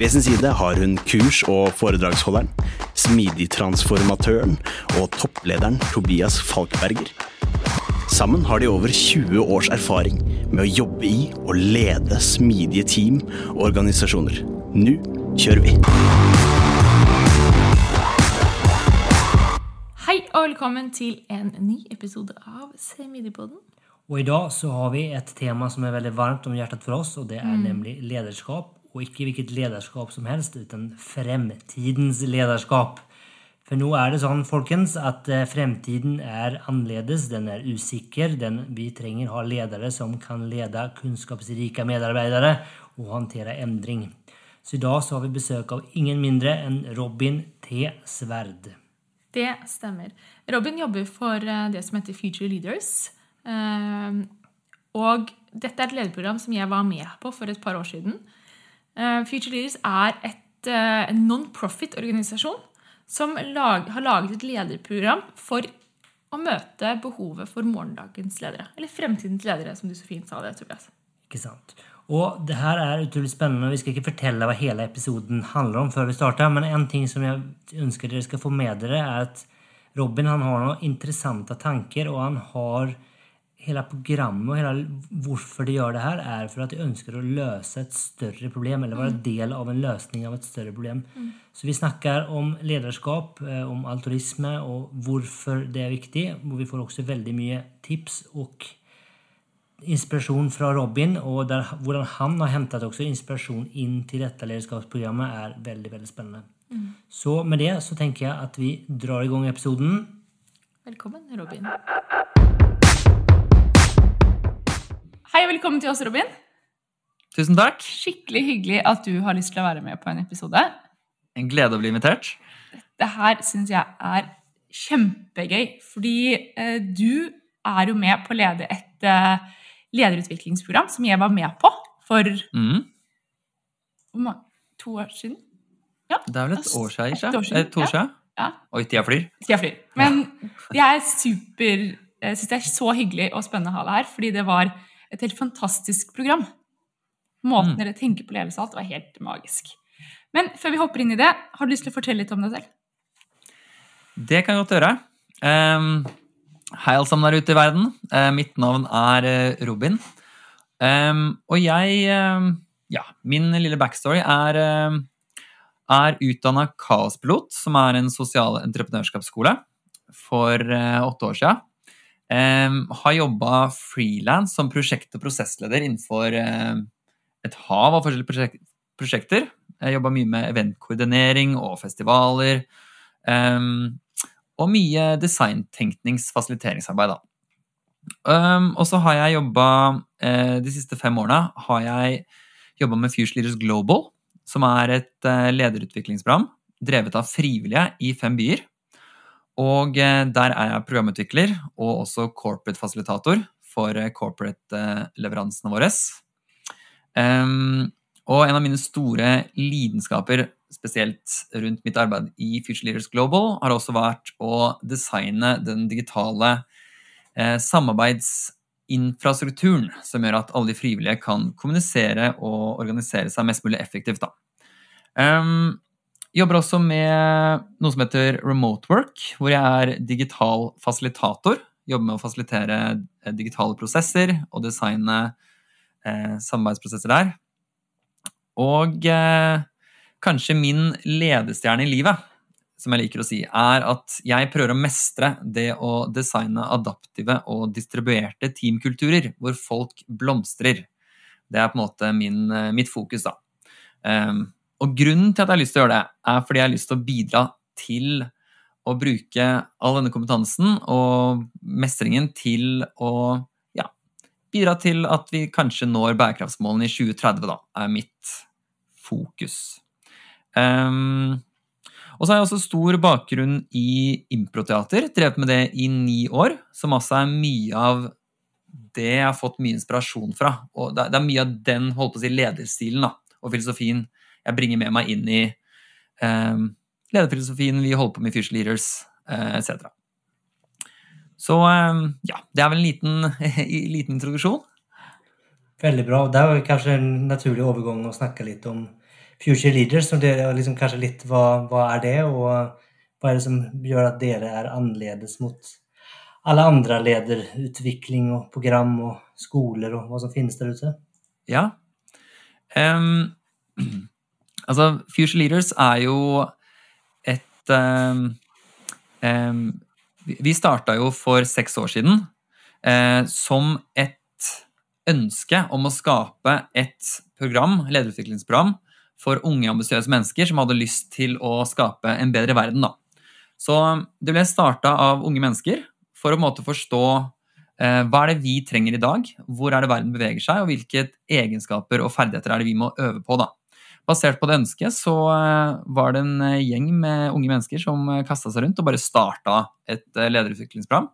Ved sin side har hun kurs- og foredragsholderen, smidigtransformatøren og topplederen Tobias Falkberger. Sammen har de over 20 års erfaring med å jobbe i og lede smidige team og organisasjoner. Nå kjører vi! Hei og velkommen til en ny episode av Semidigpodden. Og i dag så har vi et tema som er veldig varmt om hjertet for oss, og det er nemlig lederskap. Og ikke hvilket lederskap som helst, uten fremtidens lederskap. For nå er det sånn, folkens, at eh, fremtiden er annerledes, den er usikker. Den, vi trenger ha ledere som kan lede kunnskapsrike medarbeidere og håndtere endring. Så i dag så har vi besøk av ingen mindre enn Robin T. Sverd. Det stemmer. Robin jobber for eh, det som heter Future Leaders. Eh, Og dette er et lederprogram som jeg var med på for et par år siden. Eh, Future Leaders er et, eh, en non-profit-organisasjon som lag, har laget et lederprogram for å møte behovet for morgendagens ledere. Eller fremtidens ledere, som du så fint sa det, Tobias. Ikke sant? Og det her er utrolig spennende. Vi skal ikke fortelle hva hele episoden handler om før vi starter, men en ting som jeg ønsker dere skal få med dere, er at Robin han har noen interessante tanker, og han har hele programmet og hele hvorfor de gjør det her, er for at de ønsker å løse et større problem, eller være del av en løsning av et større problem. Så vi snakker om lederskap, eh, om altruisme, og hvorfor det er viktig. Og vi får også veldig mye tips og inspirasjon fra Robin, og der, hvordan han har hentet også inspirasjon inn til dette lederskapsprogrammet, er veldig, veldig spennende. Så med det så tenker jeg at vi drar i gang episoden. Velkommen, Robin. Hei og velkommen til oss, Robin. Tusen takk. Skikkelig hyggelig at du har lyst til å være med på en episode. En glede å bli invitert. Dette her syns jeg er kjempegøy, fordi eh, du er jo med på å lede et eh, lederutviklingsprogram som jeg var med på for Mm. mange- to år siden. Det er vel et år siden, Et ikke? år siden, Et år ja. siden? Ja. Oi, tida flyr. Tida flyr. Men jeg er super Jeg syns det er så hyggelig og spennende å ha deg her, fordi det var et helt fantastisk program. Måten Mm. dere tenker på ledelse og alt, var helt magisk. Men før vi hopper inn i det, har du lyst til å fortelle litt om deg selv? Det kan jeg godt gjøre. Um, hei, alle sammen der ute i verden. Uh, mitt navn er eh, Robin. Um, og jeg um, Ja, min lille backstory er er utdanna kaospilot, som er en sosial entreprenørskapsskole, for uh, åtte år siden. Har jobba frilans som prosjekt- og prosessleder innenfor eh, et hav av forskjellige prosjekter. Jeg jobba mye med eventkoordinering og festivaler. Og mye designtenknings-fasiliteringsarbeid, da. Og så har jeg jobba eh, De siste fem årene har jeg jobba med Fuse Leaders Global, som er et eh, lederutviklingsprogram drevet av frivillige i fem byer. Og eh, der er jeg programutvikler og også corporate fasilitator for eh, corporate-leveransene våre. Um, og en av mine store lidenskaper, spesielt rundt mitt arbeid i Future Leaders Global, har også vært å designe den digitale eh, samarbeidsinfrastrukturen som gjør at alle de frivillige kan kommunisere og organisere seg mest mulig effektivt. Da. Jobber også med noe som heter remote work, hvor jeg er digital fasilitator. Jobber med å fasilitere eh, digitale prosesser og designe eh, samarbeidsprosesser der. Og eh, kanskje min ledestjerne i livet, som jeg liker å si, er at jeg prøver å mestre det å designe adaptive og distribuerte teamkulturer hvor folk blomstrer. Det er på en måte min, eh, mitt fokus, da. Um, og grunnen til at jeg har lyst til å gjøre det, er fordi jeg har lyst til å bidra til å bruke all denne kompetansen og mestringen til å ja, bidra til at vi kanskje når bærekraftsmålene i 2030, da, er mitt fokus. Um, og så har jeg også stor bakgrunn i improteater, drevet med det i ni år, som altså er mye av det jeg har fått mye inspirasjon fra. Og det er mye av den holdt på å si, lederstilen da, og filosofien jeg bringer med meg inn i um, lederfilosofien vi holder på med i Future Leaders uh, etc. Så um, ja, det er vel en liten, liten introduksjon. Veldig bra. Det er kanskje en naturlig overgang å snakke litt om Future Leaders. og det er liksom kanskje litt hva, hva er det, og hva er det som gjør at dere er annerledes mot alle andre lederutvikling og program og skoler og hva som finnes der ute? Ja. Um, altså, Future Leaders er jo et um, um, Vi starta jo for seks år siden uh, som et ønske om å skape et program, lederutviklingsprogram for unge, ambisiøse mennesker som hadde lyst til å skape en bedre verden. Da. Så det ble starta av unge mennesker for å måte forstå eh, hva er det vi trenger i dag, hvor er det verden beveger seg, og hvilke egenskaper og ferdigheter er det vi må øve på. da. Basert på det ønsket så eh, var det en eh, gjeng med unge mennesker som eh, kasta seg rundt og bare starta et lederutviklingsprogram.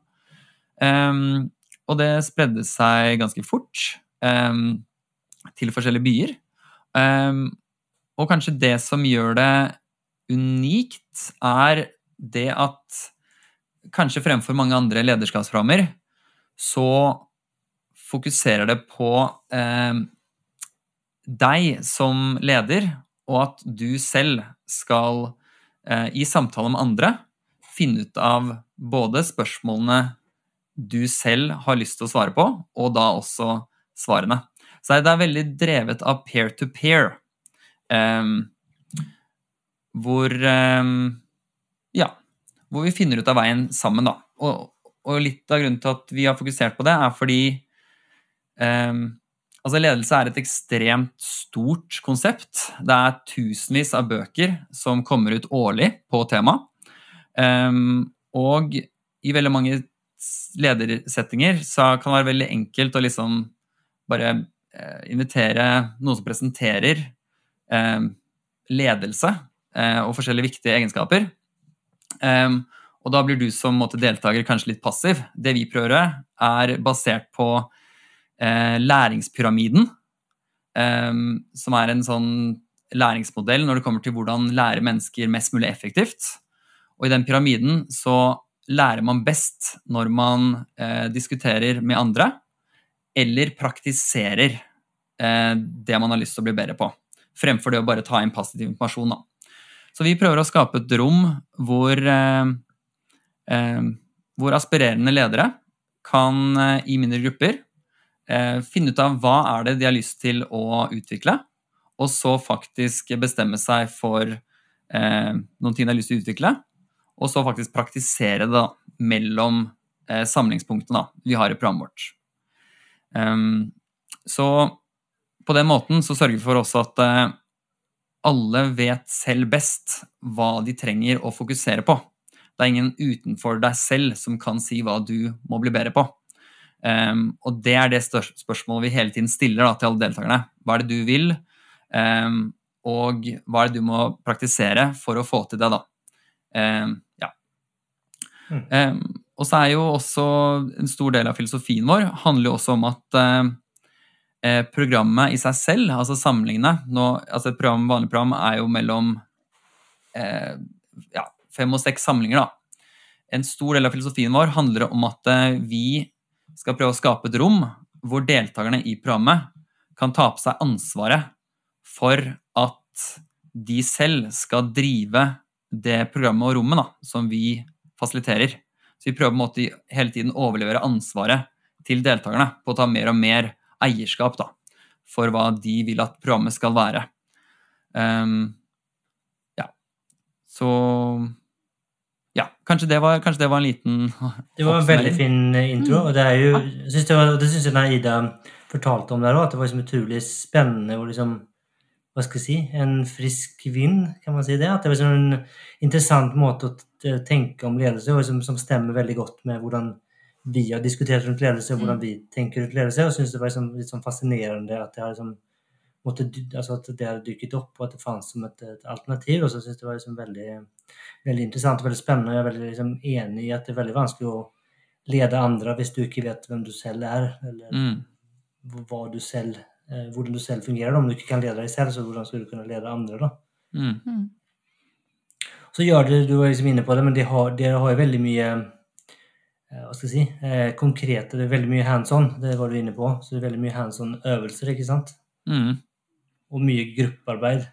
Um, og det spredde seg ganske fort um, til forskjellige byer. Um, og kanskje det som gjør det unikt, er det at kanskje fremfor mange andre lederskapsprogrammer, så fokuserer det på deg som leder, og at du selv skal eh, i samtale med andre finne ut av både spørsmålene du selv har lyst til å svare på, og da også svarene. Så det er veldig drevet av peer-to-peer. -peer. Um, hvor um, Ja. Hvor vi finner ut av veien sammen, da. Og, og, litt av grunnen til at vi har fokusert på det, er fordi um, altså ledelse er et ekstremt stort konsept. Det er tusenvis av bøker som kommer ut årlig på temaet. og i veldig mange ledersettinger så kan det være veldig enkelt å liksom bare eh, invitere noen som presenterer Eh, ledelse eh, og forskjellige viktige egenskaper. Um, og da blir du som måte, deltaker kanskje litt passiv. Det vi prøver, er basert på læringspyramiden, som er en sånn læringsmodell når det kommer til hvordan lære mennesker mest mulig effektivt. Og i den pyramiden så lærer man best når man eh, diskuterer med andre, eller praktiserer eh, det man har lyst til å bli bedre på fremfor det å bare ta inn positiv informasjon. Da. Så vi prøver å skape et rom hvor, eh, eh, hvor aspirerende ledere kan eh, i mindre grupper eh, finne ut av hva er det de har lyst til å utvikle, og så faktisk bestemme seg for eh, noen ting de har lyst til å utvikle, og så faktisk praktisere det da, mellom eh, samlingspunktene vi har i programmet vårt. Um, så på den måten så sørger vi for også at eh, alle vet selv best hva de trenger å fokusere på. Det er ingen utenfor deg selv som kan si hva du må bli bedre på. Um, og det er det spørsmålet vi hele tiden stiller da, til alle deltakerne. Hva er det du vil, um, og hva er det du må praktisere for å få til det, da. Um, ja. Mm. og så er jo også en stor del av filosofien vår handler jo også om at uh, programmet i seg selv, altså sammenligne nå, altså Et program, vanlig program er jo mellom uh, ja, fem og seks samlinger. da. En stor del av filosofien vår handler om at uh, vi skal prøve å skape et rom hvor deltakerne i programmet kan ta på seg ansvaret for at de selv skal drive det programmet og rommet da, som vi fasiliterer. Så vi prøver på en måte hele tiden å overlevere ansvaret til deltakerne på å ta mer og mer eierskap da, for hva de vil at programmet skal være. Um, ja. Så ja, kanskje det, var, kanskje det var en liten Det var en veldig fin eh, intro. Og det er jo, synes det, var, det synes jeg Ida fortalte om der òg, at det var liksom utrolig spennende og liksom Hva skal jeg si En frisk vind, kan man si det? At det var liksom en interessant måte å tenke om ledelse og liksom, som stemmer veldig godt med hvordan vi har diskutert rundt ledelse, og hvordan vi tenker rundt ledelse. Og syns det var liksom, litt sånn fascinerende at det har liksom måtte, altså at det hadde dukket opp, og at det fantes som et, et alternativ. Og så syns jeg det var liksom veldig, veldig interessant og veldig spennende. og Jeg er veldig liksom enig i at det er veldig vanskelig å lede andre hvis du ikke vet hvem du selv er, eller mm, hva du selv, eh, hvordan du selv fungerer. Om du ikke kan lede deg selv, så hvordan skal du kunne lede andre? da? mm, Så gjør det, du var liksom inne på det, men det har, det har jo veldig mye eh, hva skal jeg si, eh, konkrete, det er veldig mye hands on, det var du inne på. Så det er veldig mye hands on øvelser, ikke sant? mm. Og mye gruppearbeid.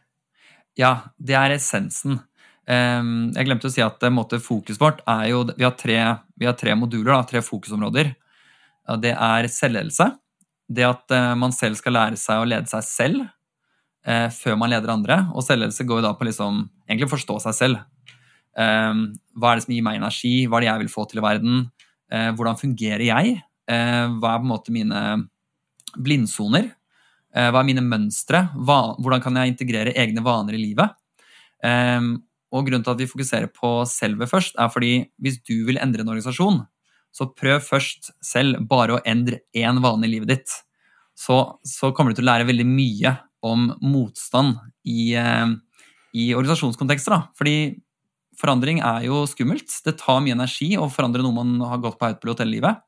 Ja, det er essensen. Ehm, Jeg glemte å si at eh, måte, fokuset vårt er jo Vi har tre, vi har tre moduler, da, tre fokusområder. Det er selvledelse. Det at eh, man selv skal lære seg å lede seg selv eh, før man leder andre. Og selvledelse går jo da på liksom, egentlig forstå seg selv. Ehm, hva er det som gir meg energi? Hva er det jeg vil få til i verden? Hvordan fungerer jeg? Hva er på en måte mine blindsoner? Eh, Hva er mine mønstre? Hvordan kan jeg integrere egne vaner i livet? Ehm, og grunnen til at vi fokuserer på selve først, er fordi hvis du vil endre en organisasjon, så prøv først selv bare å endre én vane i livet ditt. Så, så kommer du til å lære veldig mye om motstand i, eh, i organisasjonskontekster. Da. Fordi forandring er jo skummelt. Det tar mye energi å forandre noe man har gått på autopilot hele livet.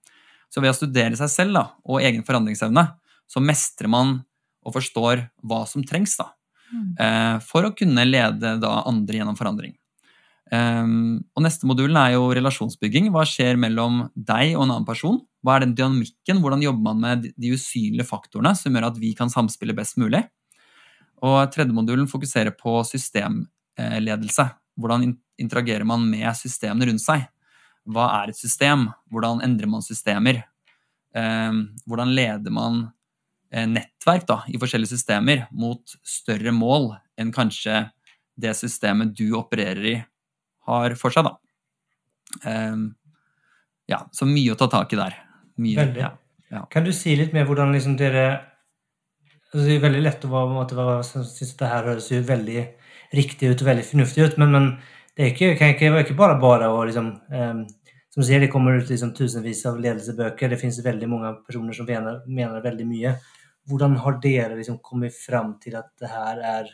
Så ved å studere seg selv da, og egen forandringsevne, så mestrer man og forstår hva som trengs da, mm. for å kunne lede da andre gjennom forandring. Um, og Neste modulen er jo relasjonsbygging. Hva skjer mellom deg og en annen person? Hva er den dynamikken? Hvordan jobber man med de- usynlige faktorene som gjør at vi kan samspille best mulig? Og Tredje modulen fokuserer på systemledelse. Hvordan interagerer man med systemene rundt seg? Hva er et system? Hvordan endrer man systemer? Um, hvordan leder man eh, nettverk da, i forskjellige systemer mot større mål enn kanskje det systemet du opererer i, har for seg, da. Ehm, ja, så mye å ta tak i der. Mye, Veldig. ja. Kan du si litt mer hvordan liksom dere altså Det er veldig lett å være, synes det her høres jo veldig riktig ut og veldig fornuftig ut, men, men det er ikke, kan ikke, ikke bare bare å liksom um, Som du sier, det kommer ut liksom tusenvis av ledelsebøker. Det finnes veldig mange personer som mener, mener veldig mye. Hvordan har dere liksom kommet fram til at det her er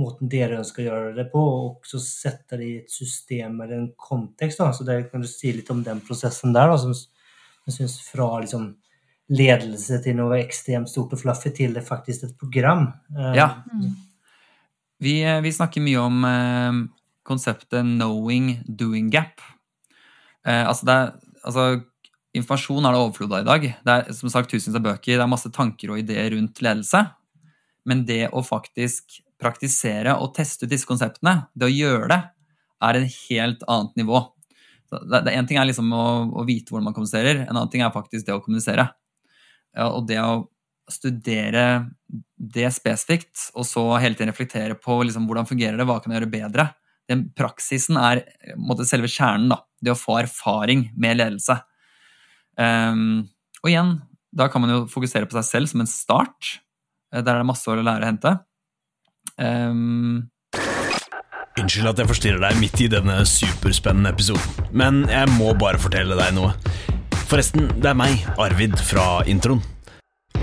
måten dere ønsker å gjøre det på, og også sette det i et system eller en kontekst? da, så der Kan du si litt om den prosessen der? da, som jeg synes fra liksom ledelse til noe ekstremt stort og fluffy til det faktisk et program. Eh, Ja. Vi, eh, vi snakker mye om eh, konseptet 'knowing doing gap'. Eh, altså det er, altså, informasjon er det overflod av i dag. Det er som sagt tusenvis av bøker, det er masse tanker og ideer rundt ledelse. Men det å faktisk praktisere og teste ut disse konseptene, det å gjøre det, er et helt annet nivå. En ting er liksom å, å vite hvordan man kommuniserer, en annen ting er faktisk det å kommunisere. Og det å studere det spesifikt, og så hele tiden reflektere på liksom, hvordan fungerer det, hva kan jeg gjøre bedre. Den praksisen er måte, selve kjernen. Da. Det å få erfaring med ledelse. Ehm, og igjen, da kan man jo fokusere på seg selv som en start. Eh, Der er det masse å lære å hente. Um... Unnskyld at jeg forstyrrer deg midt i denne superspennende episoden, men jeg må bare fortelle deg noe. Forresten, det er meg, Arvid, fra introen.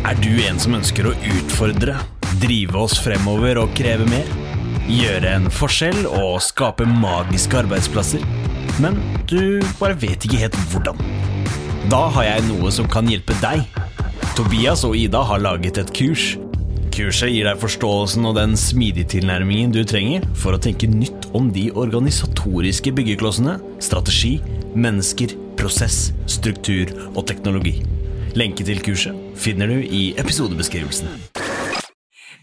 Er du en som ønsker å utfordre, drive oss fremover og kreve mer? Gjøre en forskjell og skape magiske arbeidsplasser? Men du bare vet ikke helt hvordan. Da har jeg noe som kan hjelpe deg. Tobias og Ida har laget et kurs. Kurset gir deg forståelsen og den smidige tilnærmingen du trenger for å tenke nytt om de organisatoriske byggeklossene, strategi, mennesker, prosess, struktur og teknologi. Lenke til kurset finner du i episodebeskrivelsen.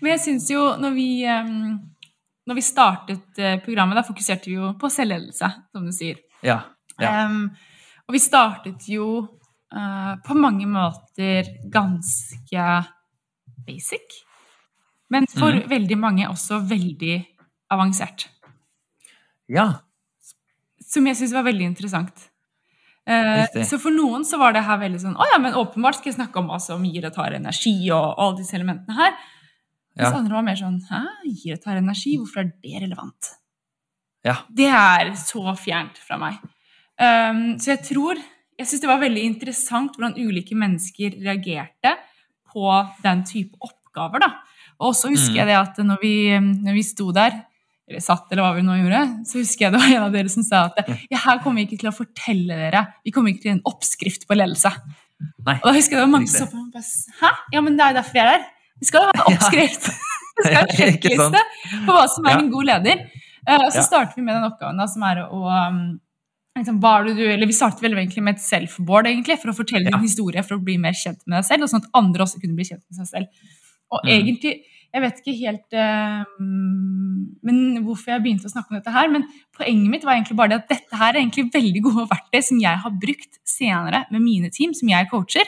Men jeg syns jo, når vi, em, når vi startet eh, programmet, da fokuserte vi jo på selvledelse, som du sier. ja. ja. Em, og vi startet jo uh, på mange måter ganske basic. Men for veldig mange også veldig avansert. ja. som jeg syns var veldig interessant. Uh, så for noen så var det her veldig sånn Å ja, men åpenbart skal jeg snakke om hva som gir og tar energi, og alle disse elementene her. Mens Ja. andre var mer sånn Hæ, gir og tar energi? Hvorfor er det relevant? Ja. Det er så fjernt fra meg. Um, så jeg tror Jeg syns det var veldig interessant hvordan ulike mennesker reagerte på den type oppgaver. da. Og så husker Mm. jeg det at når vi, når vi sto der, eller satt, eller hva vi nå gjorde, så husker jeg det var en av dere som sa at ja, her kommer vi ikke til å fortelle dere, vi kommer ikke til en oppskrift på ledelse. Nei. Og da husker jeg det var mange som sa så på meg og bare Hæ? Ja, men det er jo derfor jeg er her. Vi skal jo ha en oppskrift. Vi skal ha en sjekkliste på hva som er en god leder. Eh, og så starter vi med den oppgaven da, som er å um, liksom, hva er det du, eller Vi startet vel egentlig med et self-board egentlig, for å fortelle Ja. din historie for å bli mer kjent med deg selv, og sånn at andre også kunne bli kjent med seg selv. Og Mm. egentlig, Jeg vet ikke helt uh, men hvorfor jeg begynte å snakke om dette her, men poenget mitt var egentlig bare det at dette her er egentlig veldig gode verktøy som jeg har brukt senere med mine team, som jeg coacher.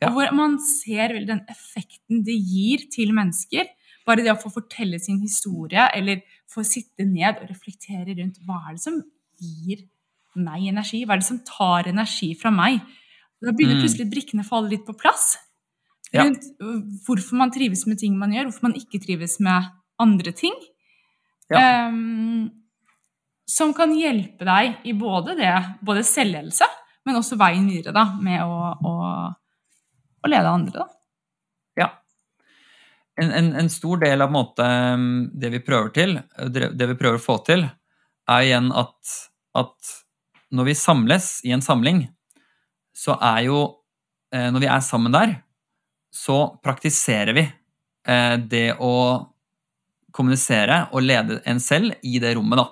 Ja. Og hvor man ser vel den effekten det gir til mennesker. Bare det å få fortelle sin historie, eller få sitte ned og reflektere rundt hva er det som gir meg energi? Hva er det som tar energi fra meg? Da begynner Mm. plutselig brikkene å falle litt på plass. Rundt ja. hvorfor man trives med ting man gjør, hvorfor man ikke trives med andre ting. Ja. Um, som kan hjelpe deg i både det, både selvledelse, men også veien videre da, med å, å, å lede andre. Da. Ja. En, en, en stor del av måte, um, det vi prøver til, det det vi prøver å få til, er igjen at, at når vi samles i en samling, så er jo eh, Når vi er sammen der, så praktiserer vi eh, det å kommunisere og lede en selv i det rommet, da.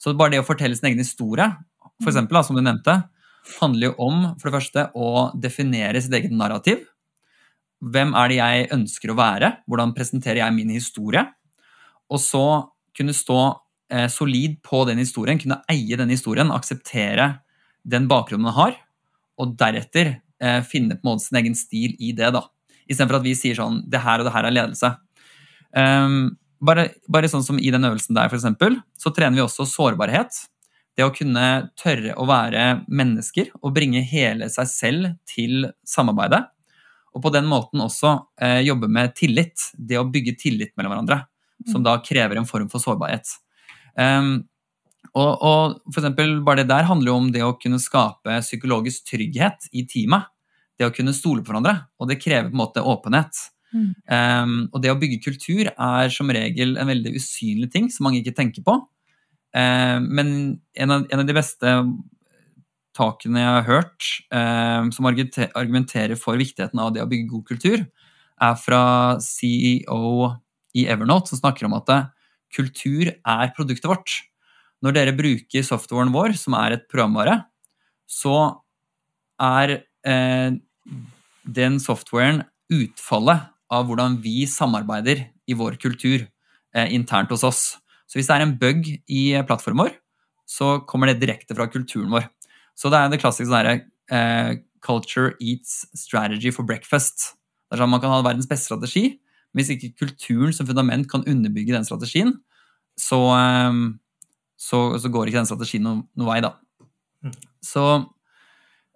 Så bare det å fortelle sin egen historie, for eksempel, da, som du nevnte, handler jo om for det første å definere sitt eget narrativ. Hvem er det jeg ønsker å være? Hvordan presenterer jeg min historie? Og så kunne stå solid på den historien, kunne eie den historien, akseptere den bakgrunnen man har, og deretter eh, finne på en måte sin egen stil i det. da. Istedenfor at vi sier sånn Det her og det her er ledelse. Um, bare, bare sånn som i den øvelsen der, eksempel, så trener vi også sårbarhet. Det å kunne tørre å være mennesker og bringe hele seg selv til samarbeidet. Og på den måten også eh, jobbe med tillit. Det å bygge tillit mellom hverandre. Som da krever en form for sårbarhet. Ehm, og, og for eksempel, bare det der handler jo om det å kunne skape psykologisk trygghet i teamet. Det å kunne stole på hverandre. Og det krever på en måte åpenhet. Mm. Um, og det å bygge kultur er som regel en veldig usynlig ting som mange ikke tenker på. Uh, men en av, en av de beste takene jeg har hørt uh, som argumenterer for viktigheten av det å bygge god kultur, er fra CEO i Evernote, som snakker om at kultur er produktet vårt. Når dere bruker softwaren vår, som er et programvare, så er eh, den softwaren utfallet av hvordan vi samarbeider i vår kultur eh, internt hos oss. Så hvis det er en bug i plattformen vår, så kommer det direkte fra kulturen vår. Så det er det klassiske sånn eh, Culture eats strategy for breakfast. Det er sånn Man kan ha verdens beste strategi, hvis ikke kulturen som fundament kan underbygge den strategien, så, eh, så, så går ikke den strategien noen noe vei, da. Mm. Så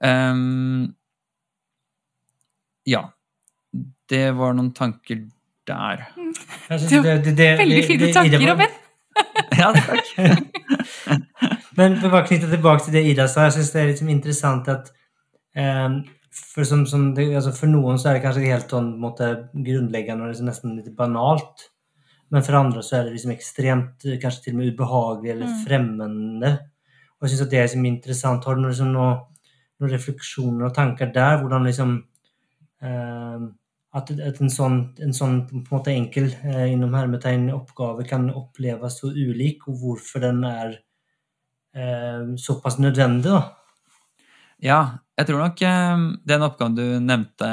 um, Ja. Det var noen tanker der. Det var det- det- Veldig det- fine det- tanker, Robin. Ja, takk. Men for å bare knytte tilbake til det Ida sa, jeg syns det er liksom interessant at eh, for, som, som det, altså for noen så er det kanskje helt sånn måte, grunnleggende og liksom nesten litt banalt. Men for andre så er det liksom ekstremt, kanskje til og med ubehagelig eller Mm. fremmende. Og jeg syns at det er liksom interessant. Har du noen, liksom, noen, noen refleksjoner og tanker der? Hvordan liksom eh, at, at en sånn, en sånn på en måte enkel eh, innom hermetegn oppgave kan oppleves så ulik, og hvorfor den er eh, såpass nødvendig, da. Ja, jeg tror nok eh, den oppgaven du nevnte,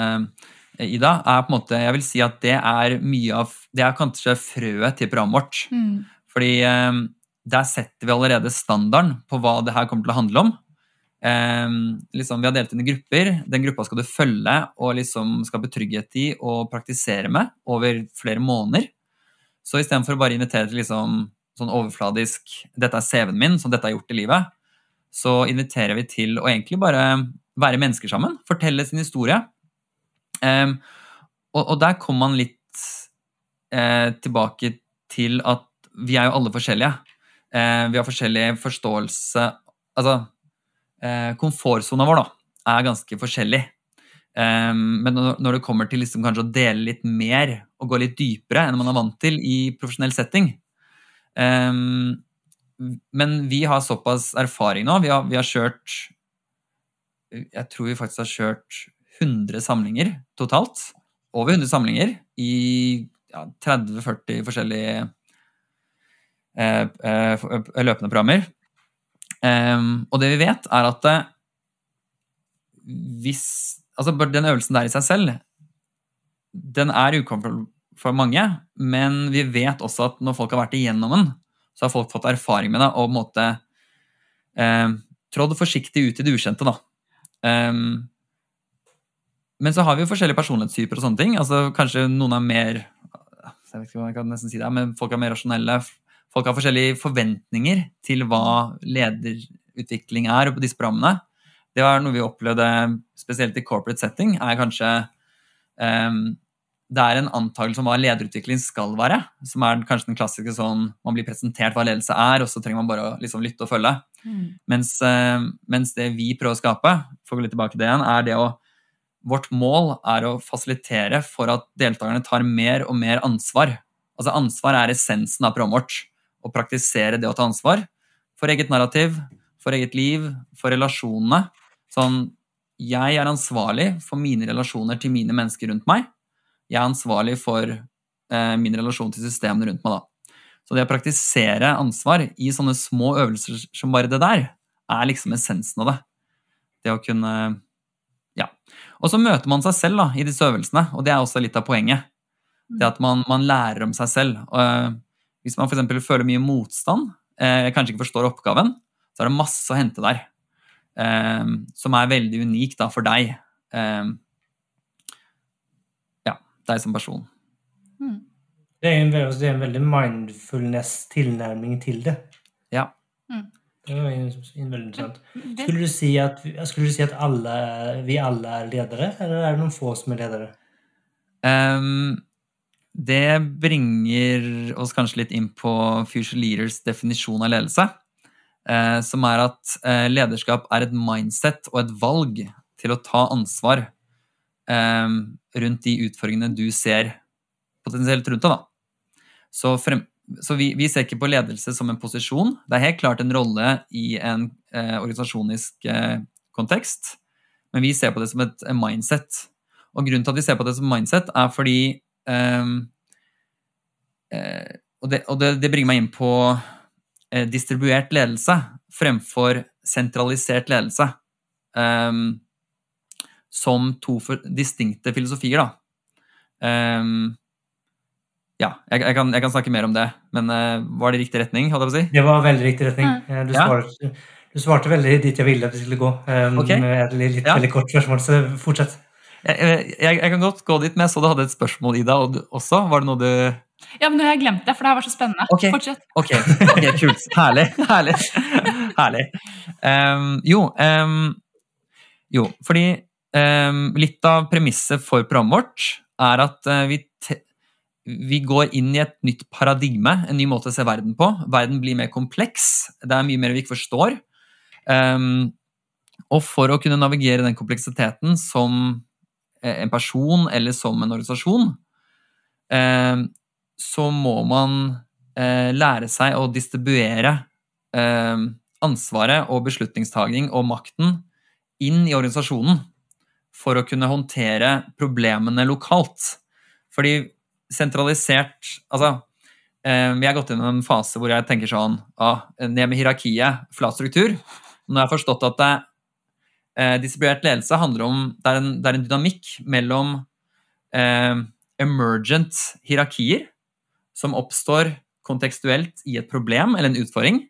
eh, Ida, er på en måte Jeg vil si at det er mye av Det er kanskje frøet til programmet vårt. Mm. Fordi eh, der setter vi allerede standarden på hva det her kommer til å handle om. Liksom, vi har delt inn i grupper. Den gruppa skal du følge og liksom skape trygghet i og praktisere med over flere måneder. Så istedenfor å bare invitere til liksom sånn overfladisk 'dette er CV-en min, som dette har gjort i livet', så inviterer vi til å egentlig bare være mennesker sammen. Fortelle sin historie. Um, og, og, der kommer man litt eh, tilbake til at vi er jo alle forskjellige. Eh, vi har forskjellig forståelse Altså, eh, komfortsona vår da, er ganske forskjellig. Um, men når det kommer til liksom kanskje å dele litt mer og gå litt dypere enn man er vant til i profesjonell setting um, Men vi har såpass erfaring nå. Vi har, vi har, kjørt Jeg tror vi faktisk har kjørt 100 samlinger totalt. Over 100 samlinger i ja, 30-40 forskjellige eh, eh, løpende programmer. Um, og det vi vet, er at eh, hvis altså Den øvelsen der i seg selv, den er ukomfortabel for mange, men vi vet også at når folk har vært igjennom den, så har folk fått erfaring med det og på en måte eh, trådd forsiktig ut i det ukjente. da. Um, men så har vi jo forskjellige personlighetstyper og sånne ting. altså Kanskje noen er mer jeg vet ikke hva jeg kan nesten si det, men folk er mer rasjonelle. Folk har forskjellige forventninger til hva lederutvikling er på disse programmene det var noe vi opplevde spesielt i corporate setting, er kanskje um, det er en antakelse om hva lederutvikling skal være. Som er kanskje den klassiske sånn man blir presentert hva ledelse er, og så trenger man bare å liksom lytte og følge. Mm. Mens, uh, mens, det vi prøver å skape, for å gå litt tilbake til det igjen, er det å Vårt mål er å fasilitere for at deltakerne tar mer og mer ansvar. Altså Ansvar er essensen av programmet vårt. Å praktisere det å ta ansvar for eget narrativ, for eget liv, for relasjonene Sånn Jeg er ansvarlig for mine relasjoner til mine mennesker rundt meg. Jeg er ansvarlig for eh, min relasjon til systemene rundt meg, da. Så det å praktisere ansvar i sånne små øvelser som bare det der, er liksom essensen av det. Det å kunne Ja. Og så møter man seg selv da, i disse øvelsene, og det er også litt av poenget. Det at man, man lærer om seg selv. Og, eh, hvis man f.eks. føler mye motstand, eh, kanskje ikke forstår oppgaven, så er det masse å hente der. Eh, som er veldig unik da, for deg. Eh, deg som person. Mm. Det, er en, det er en veldig mindfulness-tilnærming til det. Ja. Mm. Det var veldig interessant. Skulle du si at, skulle du si at alle, vi alle er ledere, eller er det noen få som er ledere? Um, det bringer oss kanskje litt inn på Future Leaders definisjon av ledelse. Eh, som er at eh, lederskap er et mindset og et valg til å ta ansvar eh, rundt de utfordringene du ser potensielt rundt deg. Så, frem, så vi, vi, ser ikke på ledelse som en posisjon. Det er helt klart en rolle i en eh, organisasjonisk eh, kontekst, men vi ser på det som et mindset. Og grunnen til at vi ser på det som mindset, er fordi eh, og, det, og det, det bringer meg inn på Eh, distribuert ledelse fremfor sentralisert ledelse. Um, som to distinkte filosofier, da. Um, ja, jeg, jeg, kan, jeg, kan, snakke mer om det, men uh, var det riktig retning? holdt jeg på å si? Det var veldig riktig retning. Du, Du, svarte, du, svarte, veldig dit jeg ville at du skulle gå. Um, okay. Med et litt, ja. veldig kort spørsmål, så fortsett. Jeg, jeg, kan godt gå dit, men jeg så du hadde et spørsmål, Ida, også. Var det noe du ja, men nå har jeg glemt det, for det her var så spennende. Okay. Fortsett. Ok, okay kult. Herlig. Herlig. Herlig. Um, jo, um, jo, fordi litt av premisset for programmet vårt er at uh, vi, vi, går inn i et nytt paradigme, en ny måte å se verden på. Verden blir mer kompleks. Det er mye mer vi ikke forstår. og for å kunne navigere den kompleksiteten som eh, en person eller som en organisasjon, så må man eh, lære seg å distribuere eh, ansvaret og beslutningstagning og makten inn i organisasjonen for å kunne håndtere problemene lokalt. Fordi sentralisert Altså, eh, vi har gått i en fase hvor jeg tenker sånn ah, Ned med hierarkiet, flat struktur. Nå har jeg forstått at det, eh, distribuert ledelse handler om Det er en, det er en dynamikk mellom eh, emergent hierarkier som oppstår kontekstuelt i et problem eller en utfordring.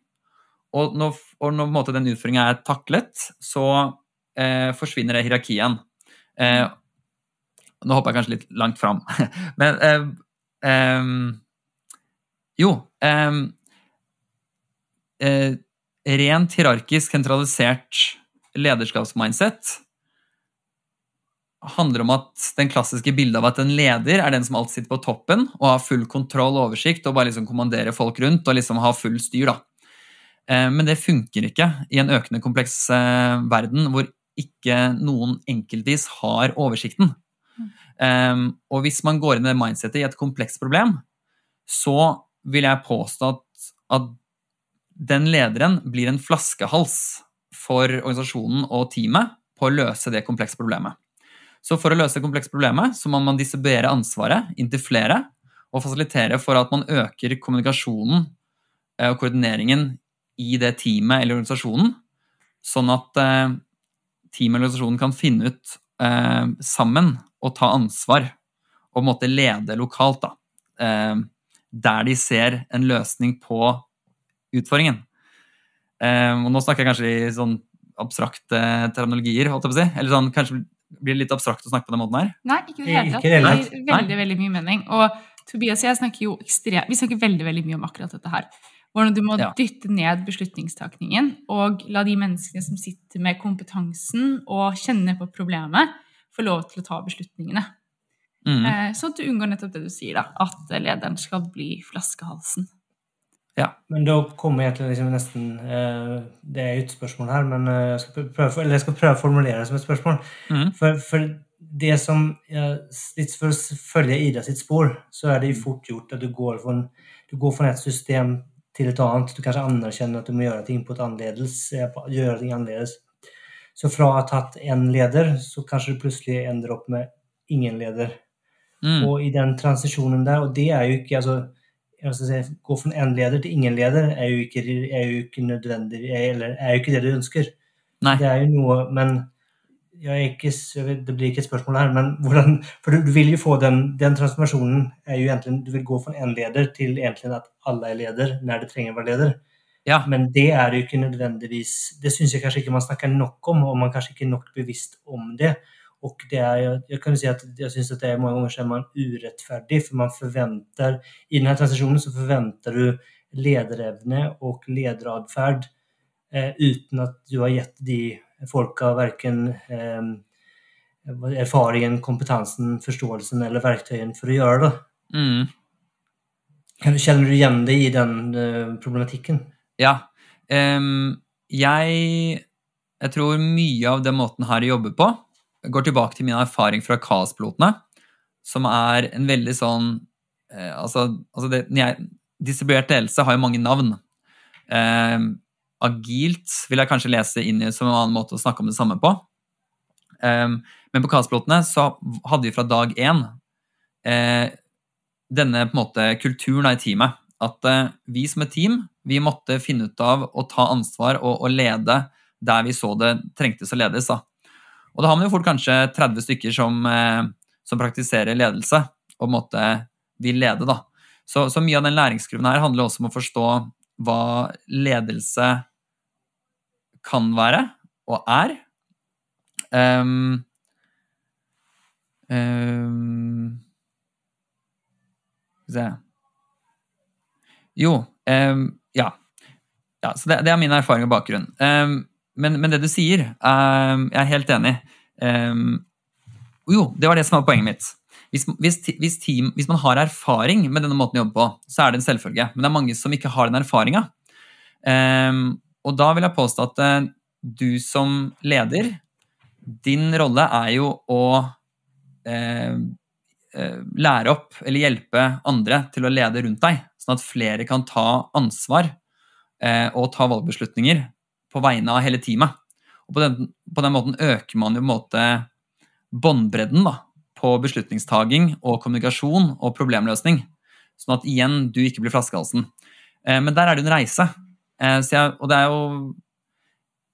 Og når, og når den utfordringa er taklet, så eh, forsvinner det hierarkien. Eh, nå hopper jeg kanskje litt langt fram. Men eh, jo eh, rent hierarkisk, sentralisert lederskapsmindset handler om at den klassiske bildet av at en leder er den som alltid sitter på toppen og har full kontroll og oversikt og bare liksom kommanderer folk rundt og liksom har full styr. da. Eh, men det funker ikke i en økende kompleks eh, verden hvor ikke noen enkeltvis har oversikten. Um, og hvis man går inn i det mindsettet i et komplekst problem, så vil jeg påstå at, at den lederen blir en flaskehals for organisasjonen og teamet på å løse det komplekse problemet. Så for å løse det komplekse problemet så må man distribuere ansvaret inn til flere og fasilitere for at man øker kommunikasjonen eh, og koordineringen i det teamet eller organisasjonen, sånn at teamet eller organisasjonen kan finne ut eh, sammen og ta ansvar og på en måte lede lokalt. da, eh, Der de ser en løsning på utfordringen. Eh, og nå snakker jeg kanskje i sånn abstrakte terminologier, holdt jeg på å si. Eller sånn, kanskje blir det litt abstrakt å snakke på den måten her? Nei, ikke i det hele tatt. Det Det gir veldig, veldig mye mening. Og Tobias og jeg snakker jo ekstremt Vi snakker veldig, veldig mye om akkurat dette her. Hvordan du må Ja. dytte ned beslutningstakningen og la de menneskene som sitter med kompetansen og kjenner på problemet, få lov til å ta beslutningene. Mm. Eh, Sånn at du unngår nettopp det du sier, da. At lederen skal bli flaskehalsen. Ja. Men da kommer egentlig liksom nesten eh, Det er jo et spørsmål her, men eh, jeg skal prøve, eller jeg skal prøve å formulere det som et spørsmål. Mm. For, for det som jeg, litt For å følge Ida sitt spor, så er det jo fort gjort at du går fra, du går fra et system til et annet. Du kanskje anerkjenner at du må gjøre ting på et annerledes. eh, Gjøre ting annerledes. Så fra å ha tatt én leder, så kanskje du plutselig ender opp med ingen leder. Mm. Og i den transisjonen der, og det er jo ikke altså, si, Gå fra en leder til ingen leder er jo ikke, er jo ikke nødvendig, eller er jo ikke det du ønsker. Nei. Det er jo noe, men ikke, det blir ikke et spørsmål her, men hvordan For du, vil jo få den Den transformasjonen er jo egentlig Du vil gå fra en leder til egentlig at alle er leder når det trenger å være leder. Ja. Men det er jo ikke nødvendigvis Det syns jeg kanskje ikke man snakker nok om, og man kanskje ikke er nok bevisst om det. Og det er, jeg kan jo si at jeg syns at det er mange ganger så er man urettferdig, for man forventer I denne transisjonen så forventer du lederevne og lederatferd eh, uten at du har gitt de folka verken eh, erfaringen, kompetansen, forståelsen eller verktøyene for å gjøre det. Mm. Kan du- Kjenner du igjen deg i den eh, problematikken? Ja. Um, jeg, jeg tror mye av den måten her å jobbe på går tilbake til min erfaring fra Kaospilotene, som er en veldig sånn uh, Altså, altså det, jeg, distribuert ledelse har jo mange navn. Em, agilt vil jeg kanskje lese inn i som en annen måte å snakke om det samme på. Um, men på Kaospilotene så hadde vi fra dag én eh, denne på en måte kulturen i teamet. At eh, vi som et team vi måtte finne ut av å ta ansvar og, og lede der vi så det trengtes å ledes. Da. Og da har man jo fort kanskje 30 stykker som, eh, som praktiserer ledelse og på en måte vil lede. Da. Så, så mye av den læringskurven her handler også om å forstå hva ledelse kan være og er. Um, um, se Jo, Um, ja. ja. Så det, det er min erfaring og bakgrunn. Um, men, men det du sier, um, jeg er helt enig. Jo, det var det som var poenget mitt. Hvis, hvis, hvis, team, hvis man har erfaring med denne måten å jobbe på, så er det en selvfølge. Men det er mange som ikke har den erfaringa. Og da vil jeg påstå at eh, du som leder, din rolle er jo å eh, eh, lære opp eller hjelpe andre til å lede rundt deg, sånn at flere kan ta ansvar eh, og ta valgbeslutninger på vegne av hele teamet. Og på den, på den måten øker man jo på en måte båndbredden på beslutningstaging og kommunikasjon og problemløsning, sånn at igjen du ikke blir flaskehalsen. Eh, men der er det en reise. Eh, jeg, og det er jo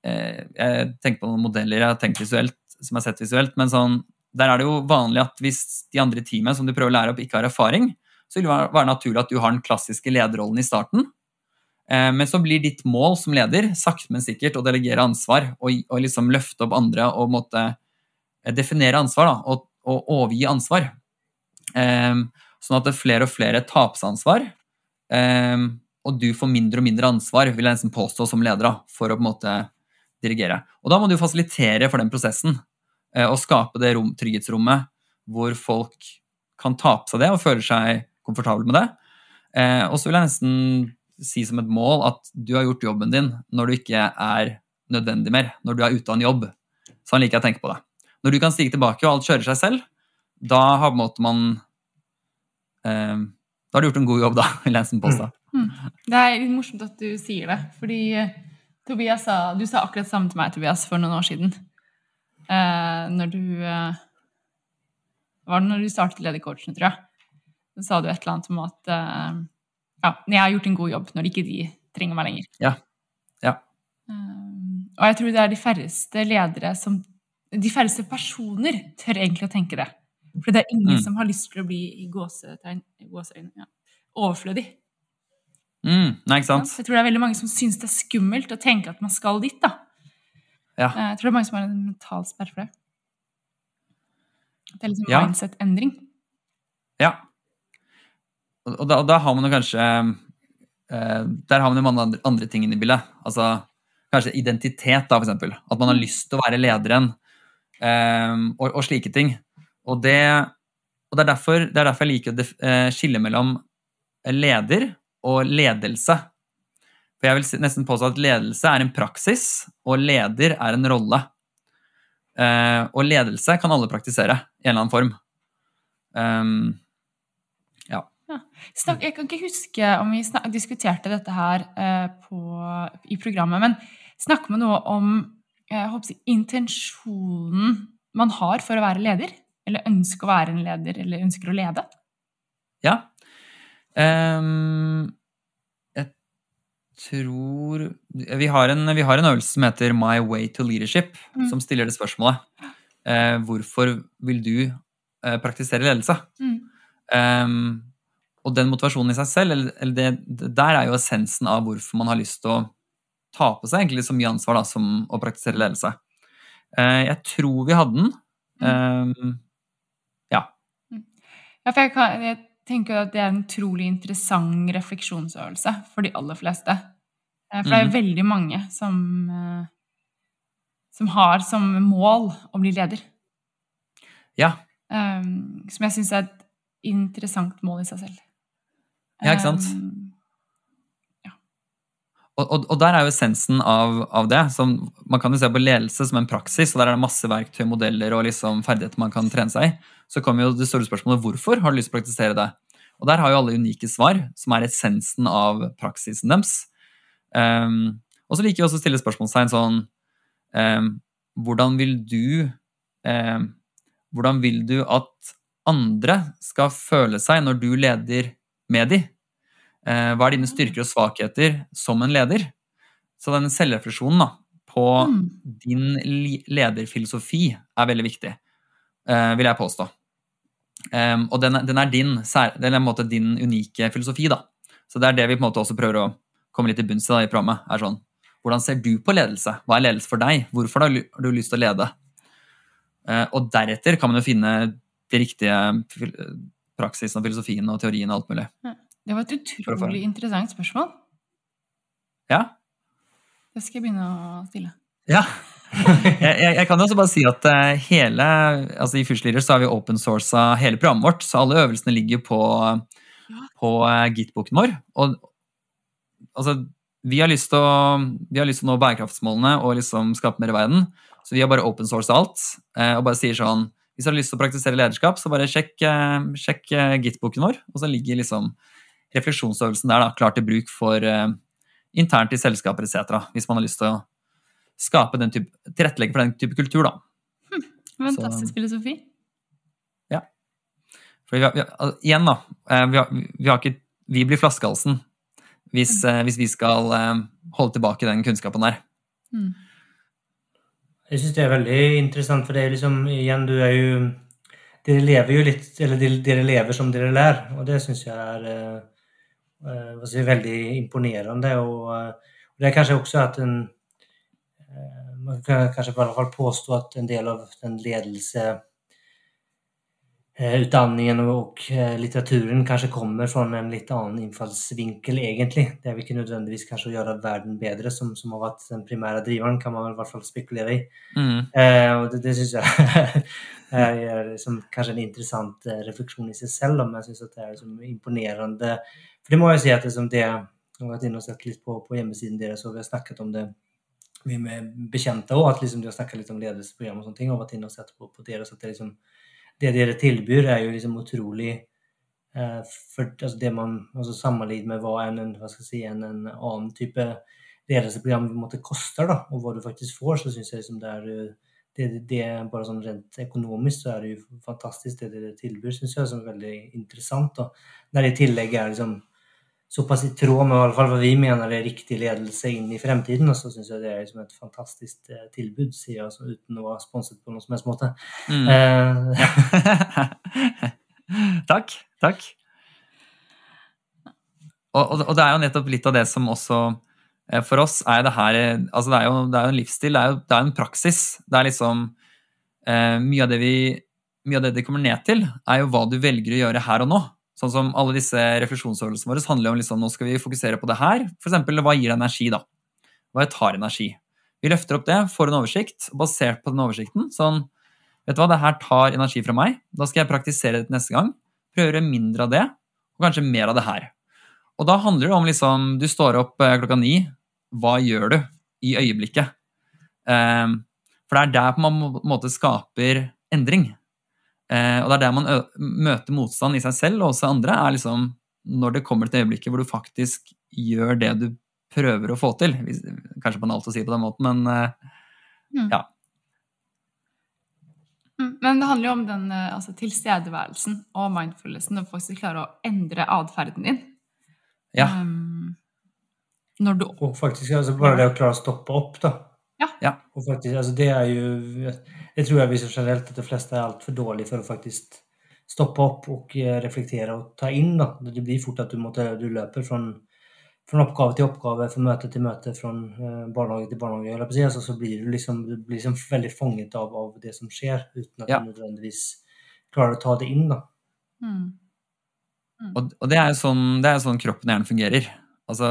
eh, Jeg tenker på noen modeller jeg har tenkt visuelt, som jeg har sett visuelt, men sånn der er det jo vanlig at hvis de andre i teamet som du prøver å lære opp, ikke har erfaring, så vil det være- naturlig at du har den klassiske lederrollen i starten. Eh, Men så blir ditt mål som leder sakte, men sikkert å delegere ansvar og, og liksom løfte opp andre og måtte definere ansvar da, og, og overgi ansvar. Eh, Sånn at det er flere og flere tapsansvar. eh, og du får mindre og mindre ansvar, vil jeg nesten påstå, som leder, for å på en måte dirigere. Og da må du fasilitere for den prosessen, eh, og skape det rom, trygghetsrommet hvor folk kan ta på seg det og føler seg komfortable med det. Eh, og så vil jeg nesten si som et mål at du har gjort jobben din når du ikke er nødvendig mer, når du er ute av en jobb. Sånn liker jeg å tenke på det. Når du kan stige tilbake og alt kjører seg selv, da har man eh, Da har du gjort en god jobb, da, vil jeg nesten påstå. Mm. Det er litt morsomt at du sier det, fordi eh, Tobias sa, du sa akkurat samme til meg, Tobias, for noen år siden. Eh, når du eh, Var det når du startet Ledercoachene, tror jeg? Så sa du et eller annet om at eh, ja, jeg har gjort en god jobb når ikke de trenger meg lenger. Ja. Ja. Um, og jeg tror det er de færreste ledere som De færreste personer tør egentlig å tenke det. For det er ingen Mm. som har lyst til å bli i gåsetegn, i gåseøyne, ja, overflødig. Mm, nei, ikke sant? Jeg tror det er veldig mange som syns det er skummelt å tenke at man skal dit. da. Ja. Eh, Jeg tror det er mange som har en mental sperre for det. Det er liksom Ja. mindset-endring. Ja. Og, da, og da har man jo kanskje eh, Der har man jo mange andre, andre ting inne i bildet. Altså kanskje identitet, da, for eksempel. At man har lyst til å være lederen, eh, og, og slike ting. Og det, og det, er, derfor, det er derfor jeg liker å eh, skille mellom leder og ledelse. For jeg vil nesten påstå at ledelse er en praksis, og leder er en rolle. Uh, og ledelse kan alle praktisere i en eller annen form. Um, Snak, jeg kan ikke huske om vi snak, diskuterte dette her uh, på, i programmet, men snakker med noe om eh, jeg intensjonen man har for å være leder? Eller ønsker å være en leder, eller ønsker å lede? Ja. Ehm, jeg tror vi har, en, vi har en øvelse som heter My way to leadership, Mm. som stiller det spørsmålet. Uh, hvorfor vil du uh, praktisere ledelse? Mm. Um, og den motivasjonen i seg selv, eller, eller det, det der er jo essensen av hvorfor man har lyst til å ta på seg egentlig så mye ansvar da, som å praktisere ledelse. Uh, jeg tror vi hadde den. Ehm, Ja, for jeg, kan, jeg tenker at det er en utrolig interessant refleksjonsøvelse for de aller fleste. Eh, For det er Mhm. veldig mange som, eh, som har som mål å bli leder. ja. Um, som jeg syns er et interessant mål i seg selv. Ja, ikke sant? Um, Og, og, og der er jo essensen av, av det. Som, man kan jo se på ledelse som en praksis, og der er det masse verktøy, modeller og liksom ferdigheter man kan trene seg i. Så kommer jo det store spørsmålet hvorfor har du lyst til å praktisere det? Og der har jo alle unike svar, som er essensen av praksisen deres. Um, og så liker jeg også å stille spørsmålstegn sånn um, Hvordan vil du um, Hvordan vil du at andre skal føle seg når du leder med de? Eh, hva er dine styrker og svakheter som en leder? Så den selvrefleksjonen da, på Mm. din lederfilosofi er veldig viktig, eh, vil jeg påstå. Og den, er- den er din, den er på en måte din unike filosofi. da. Så det er det vi på en måte også prøver å komme litt til bunns i da, i programmet. er sånn, Hvordan ser du på ledelse? Hva er ledelse for deg? Hvorfor har du lyst til å lede? Eh, og deretter kan man jo finne de riktige praksisene, filosofien og teorien og alt mulig. Det var et utrolig interessant spørsmål. Ja, Det skal jeg begynne å stille. Ja. jeg, jeg, jeg kan jo også bare si at eh, hele, altså I Fusion Leaders så har vi open sourca hele programmet vårt, så alle øvelsene ligger på, på eh, Git-boken vår. Og altså, vi har lyst til å, lyst til å nå bærekraftsmålene og liksom skape mer i verden, så vi har bare open sourca alt. eh, og bare sier sånn Hvis dere har lyst til å praktisere lederskap, så bare sjekk, sjekk Git-boken vår, og så ligger liksom refleksjonsøvelsen der da, klar til bruk for eh, internt i selskaper etc. Hvis man har lyst til å skape den type, tilrettelegge for den type kultur, da. Fantastisk filosofi. For vi har, vi har, igjen, da. eh, Vi, har, vi, har ikke, vi blir flaskehalsen hvis, eh, hvis vi skal eh, holde tilbake den kunnskapen der. Mm. Jeg syns det er veldig interessant, for det er liksom Igjen, du er jo Dere lever jo litt Eller dere, lever som dere lær, og det syns jeg er eh, veldig imponerende. Og, eh, og det er kanskje også at en eh, Man kan kanskje i hvert fall påstå at en del av den ledelse og utdanningen och eh, litteraturen kanskje kommer fra en litt annen infallsvinkel egentlig. Det er ikke nødvendigvis kanskje å gjøre verden bedre, som, som har vært den primære driveren, kan man i hvert fall spekulere i. Mm. Eh, og det, det syns jeg er, er liksom, kanskje en interessant refleksjon i seg selv, men jeg syns det er liksom, imponerende. For det må jeg si at liksom, det Jeg har vært inne og sett litt på, på hjemmesiden deres, og vi har snakket om det vi med bekjente òg, at liksom, de har snakket litt om ledelsesprogram og sånne ting, og vært inne og sett på, på deres, at det liksom det dere tilbyr, er jo liksom utrolig eh, for, altså det man altså Sammenlignet med hva en, hva skal jeg si, en, en annen type ledelsesprogram på en måte koster, da, og hva du faktisk får, så syns jeg liksom det er det, det, er bare sånn Rent økonomisk så er det jo fantastisk det dere tilbyr, syns jeg. som er veldig interessant. Da. Når det i tillegg er liksom såpass i tråd med i fall hva vi mener er riktig ledelse inn i fremtiden. Og så syns jeg det er liksom et fantastisk eh, tilbud, sier jeg altså, uten å være sponset på noen som helst måte. Mm. Eh, takk. Takk. Og, og, og det er jo nettopp litt av det som også eh, For oss er det her eh, altså det er jo, det er jo en livsstil, det er jo det er en praksis. Det er liksom eh, Mye av det vi mye av det det kommer ned til, er jo hva du velger å gjøre her og nå. Sånn som alle disse refleksjonsøvelsene våre handler om liksom, nå skal vi fokusere på det her. Eksempel, hva gir energi, da? Hva tar energi? Vi løfter opp det, får en oversikt, basert på den oversikten sånn Vet du hva, det her tar energi fra meg. Da skal jeg praktisere det neste gang. Prøve mindre av det, og kanskje mer av det her. Og da handler det om liksom Du står opp eh, klokka ni. Hva gjør du i øyeblikket? Um, for det er der på en måte skaper endring. Eh, og det er der man møter motstand i seg selv og også andre, er liksom når det kommer til øyeblikket hvor du faktisk gjør det du prøver å få til. Kanskje banalt å si på den måten, men eh, mm. ja. Mm, men det handler jo om den eh, altså, tilstedeværelsen og mindfulnessen, og faktisk klare å endre atferden din. Ja. Um, når du Og faktisk altså, bare det å klare å stoppe opp, da. Ja. ja. Og faktisk, altså, det er jo Det tror jeg viser generelt at de fleste er altfor dårlige for å faktisk stoppe opp og eh, reflektere og ta inn. Da. Det blir fort at du, måtte, du løper fra fra oppgave til oppgave, fra møte til møte, fra uh, barnehage til barnehage. Si. Altså, så blir du liksom, du blir liksom veldig fanget av, av, det som skjer, uten at ja. du nødvendigvis klarer å ta det inn. Da. Mm. Mm. Og, og, det er jo sånn, det er sånn kroppen og hjernen fungerer. Altså,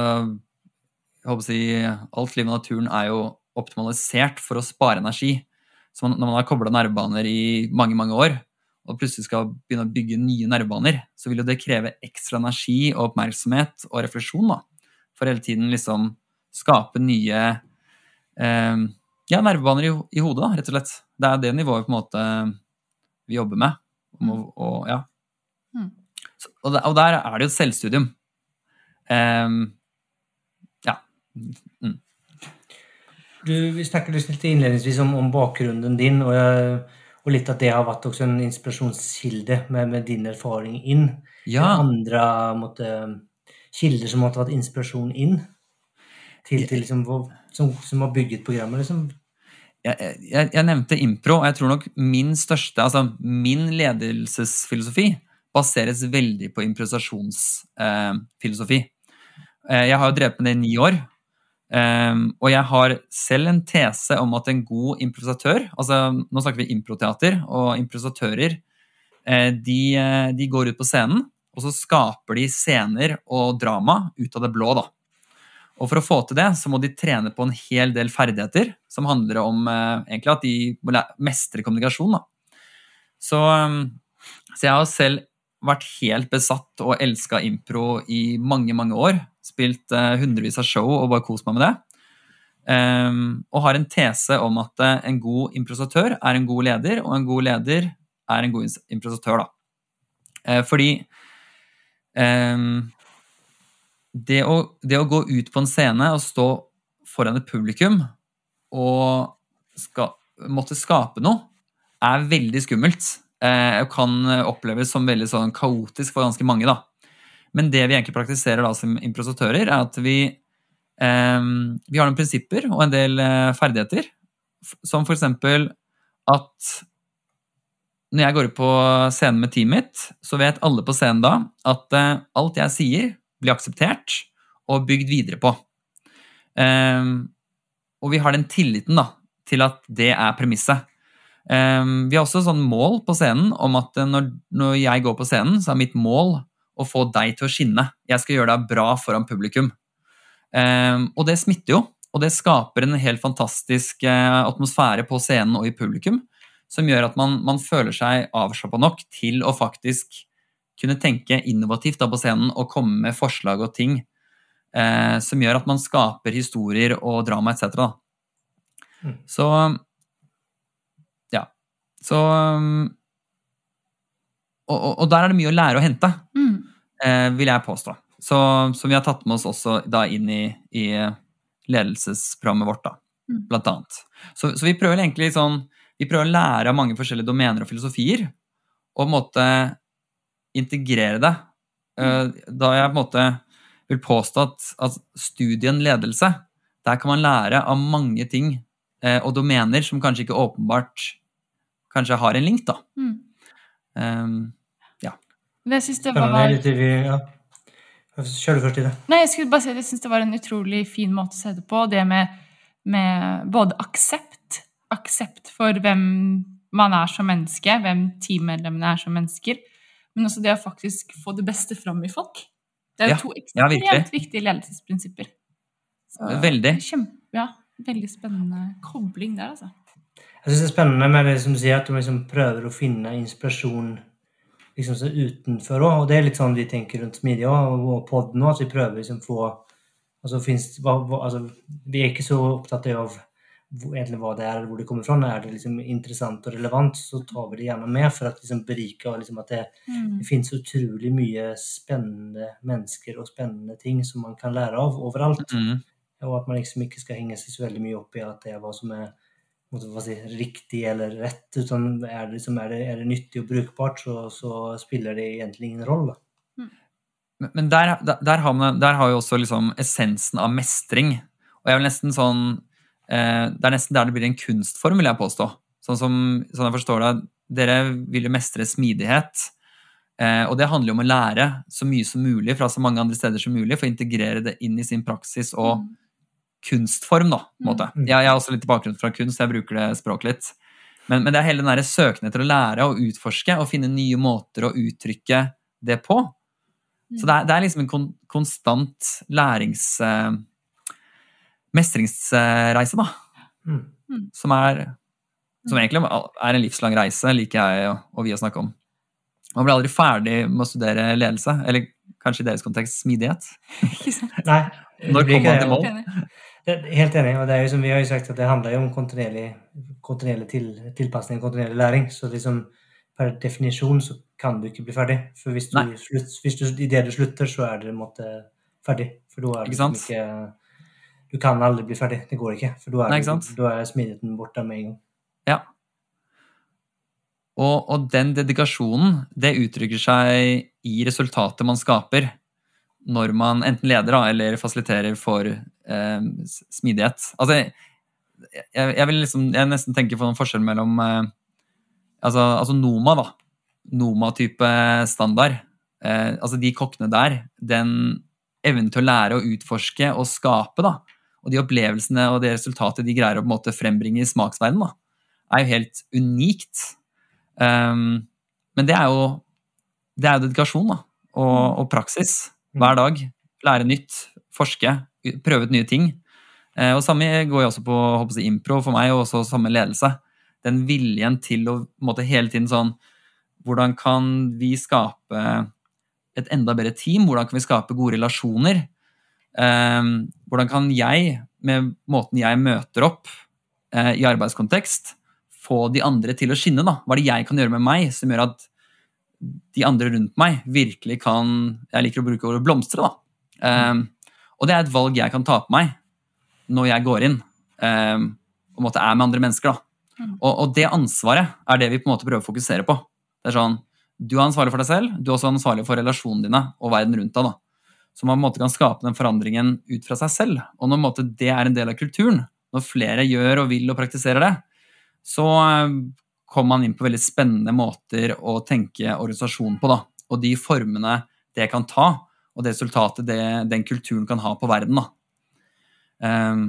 jeg håper å si, Alt liv i naturen er jo optimalisert for å spare energi. Så når man har kobla nervebaner i mange mange år, og plutselig skal begynne å bygge nye nervebaner, så vil jo det kreve ekstra energi og oppmerksomhet og refleksjon. da for hele tiden liksom skape nye eh, ja, nervebaner i, i, hodet, da, rett og slett. Det er det nivået på en måte vi jobber med. Og, og ja. Mm. Så, og, der, og, der, er det jo et selvstudium. Um, ja. Mm. Du, vi snakket litt innledningsvis om, om bakgrunnen din, og, og, litt at det har vært også en inspirasjonskilde med, med din erfaring inn. Ja. Andre måtte kilder som måtte vært inspirasjon inn til, til liksom, som, som, har bygget programmet? Liksom. Jeg, jeg, jeg, nevnte impro, og jeg tror nok min største Altså min ledelsesfilosofi baseres veldig på improvisasjonsfilosofi. Eh, jeg har jo drevet med det i ni år. Um, og jeg har selv en tese om at en god improvisatør altså Nå snakker vi improteater, og improvisatører eh, de, eh, de, går ut på scenen og så skaper de scener og drama ut av det blå. da. Og For å få til det så må de trene på en hel del ferdigheter som handler om eh, egentlig at de må mestre kommunikasjon. da. Så, um, så, jeg har selv vært helt besatt og elska impro i mange mange år. Spilt eh, hundrevis av show og bare kost meg med det. Um, og har en tese om at eh, en god improvisatør er en god leder, og en god leder er en god improvisatør. da. Uh, fordi Um, det, å, det, å, gå ut på en scene og stå foran et publikum og ska, måtte skape noe, er veldig skummelt. Uh, og kan oppleves som veldig sånn kaotisk for ganske mange. da. Men det vi egentlig praktiserer da som improvisatører, er at vi, eh, vi har noen prinsipper og en del eh, ferdigheter. Som eksempel at når jeg går ut på scenen med teamet mitt, så vet alle på scenen da at eh, alt jeg sier, blir akseptert og bygd videre på. Um, og vi har den tilliten da, til at det er premisset. Um, vi har også sånn mål på scenen om at eh, når, når, jeg går på scenen, så er mitt mål å få deg til å skinne. Jeg skal gjøre deg bra foran publikum. Um, og det smitter jo, og det skaper en helt fantastisk uh, atmosfære på scenen og i publikum, som gjør at man, man føler seg avslappa nok til å faktisk kunne tenke innovativt da, på scenen og komme med forslag og ting eh, som gjør at man skaper historier og drama etc. Mm. Så så um, og, og, og, der er det mye å lære og hente, mm. Eh, vil jeg påstå. Så, som vi har tatt med oss også da inn i, i ledelsesprogrammet vårt, da, mm. blant annet. Så, så, vi prøver egentlig sånn Vi prøver å lære av mange forskjellige domener og filosofier, og på en måte integrere det. Eh, da jeg på en måte vil påstå at, at studien ledelse, der kan man lære av mange ting eh, og domener som kanskje ikke åpenbart kanskje har en link, da. Mm. Um, ja. Jeg syns det var ja. Kjør du først i det. Nei, jeg skulle bare si at jeg syns det var en utrolig fin måte å se det på. Det med, med både aksept, aksept for hvem man er som menneske, hvem teammedlemmene er som mennesker, men også det å faktisk få det beste fram i folk. Det er jo ja, to ekstremt ja, viktige ledelsesprinsipper. Så, veldig. Kjempe, ja, veldig spennende kobling der, altså. Jeg syns det er spennende med det som sier at du liksom prøver å finne inspirasjon liksom så utenfor òg. Og det er litt sånn vi tenker rundt smidig og, og podden òg, at vi prøver liksom få altså, finnes, hva, hva, altså, Vi er ikke så opptatt av egentlig hva det er, hvor det kommer fra. Er det liksom interessant og relevant, så tar vi det gjerne med for at liksom berike liksom at det, mm. det finnes utrolig mye spennende mennesker og spennende ting som man kan lære av overalt. Mm. Og at man liksom ikke skal henge seg så veldig mye opp i at det er hva som er si, riktig eller rett. Utan er det, liksom, er det, er det nyttig og brukbart, så, så, spiller det egentlig ingen rolle. Mm. Men der, der, har man, der, har jo også liksom essensen av mestring. Og jeg vil nesten sånn eh, Det er nesten der det blir en kunstform, vil jeg påstå. Sånn som sånn jeg forstår det, dere vil jo mestre smidighet. Eh, og det handler jo om å lære så mye som mulig fra så mange andre steder som mulig, for å integrere det inn i sin praksis og mm kunstform, da. på en måte. Mm. Jeg, jeg har også litt bakgrunn fra kunst, jeg bruker det språket litt. Men, men, det er hele den søken etter å lære og utforske og finne nye måter å uttrykke det på. Så det er, det er liksom en kon, konstant lærings... Eh, mestringsreise, da. Mm. mm. Som er Som egentlig er en livslang reise, liker jeg og, og vi å snakke om. Man blir aldri ferdig med å studere ledelse. Eller kanskje i deres kontekst smidighet. Nei, Når kommer man til mål? Helt enig. og det er jo som Vi har jo sagt at det handler jo om kontinuerlig, kontinuerlig til, tilpasning, kontinuerlig læring. Så liksom per definisjon så kan du ikke bli ferdig. For hvis du, slutt, hvis du i det du slutter, så er du måte ferdig. For da er det liksom ikke Du kan aldri bli ferdig. Det går ikke. For da er, er smidigheten borte med en gang. Ja. Og, og den dedikasjonen, det uttrykker seg i resultatet man skaper når man enten leder da, eller fasiliterer for eh, smidighet. Altså, jeg, jeg, vil liksom, jeg nesten tenker på noen forskjell mellom eh, altså, altså, Noma, da. Noma-type standard. Eh, altså de kokkene der. Den evnen til å lære å utforske og skape, da. Og de opplevelsene og det resultatet de greier å på en måte frembringe i smaksverdenen, er jo helt unikt. Um, men det er jo det er jo dedikasjon da, og, og praksis hver dag. Lære nytt, forske, prøve ut nye ting. Eh, og Samme går jo også på jeg, impro for meg, og også samme ledelse. Den viljen til å måte, hele tiden sånn Hvordan kan vi skape et enda bedre team? Hvordan kan vi skape gode relasjoner? Eh, hvordan kan jeg, med måten jeg møter opp eh, i arbeidskontekst, få de andre til å skinne? da? Hva er det jeg kan gjøre med meg som gjør at de andre rundt meg virkelig kan Jeg liker å bruke ordet blomstre, da. Um, og det er et valg jeg kan ta på meg når jeg går inn um, og måtte er med andre mennesker. da. Mm. Og, og, det ansvaret er det vi på en måte prøver å fokusere på. Det er sånn, Du er ansvarlig for deg selv, du er også ansvarlig for relasjonene dine og verden rundt deg. da. Så man på en måte kan skape den forandringen ut fra seg selv. Og når måte, det er en del av kulturen, når flere gjør og vil og praktiserer det, så kommer man inn på veldig spennende måter å tenke organisasjon på. Da. Og de formene det kan ta, og det resultatet det, den kulturen kan ha på verden. Da. Um,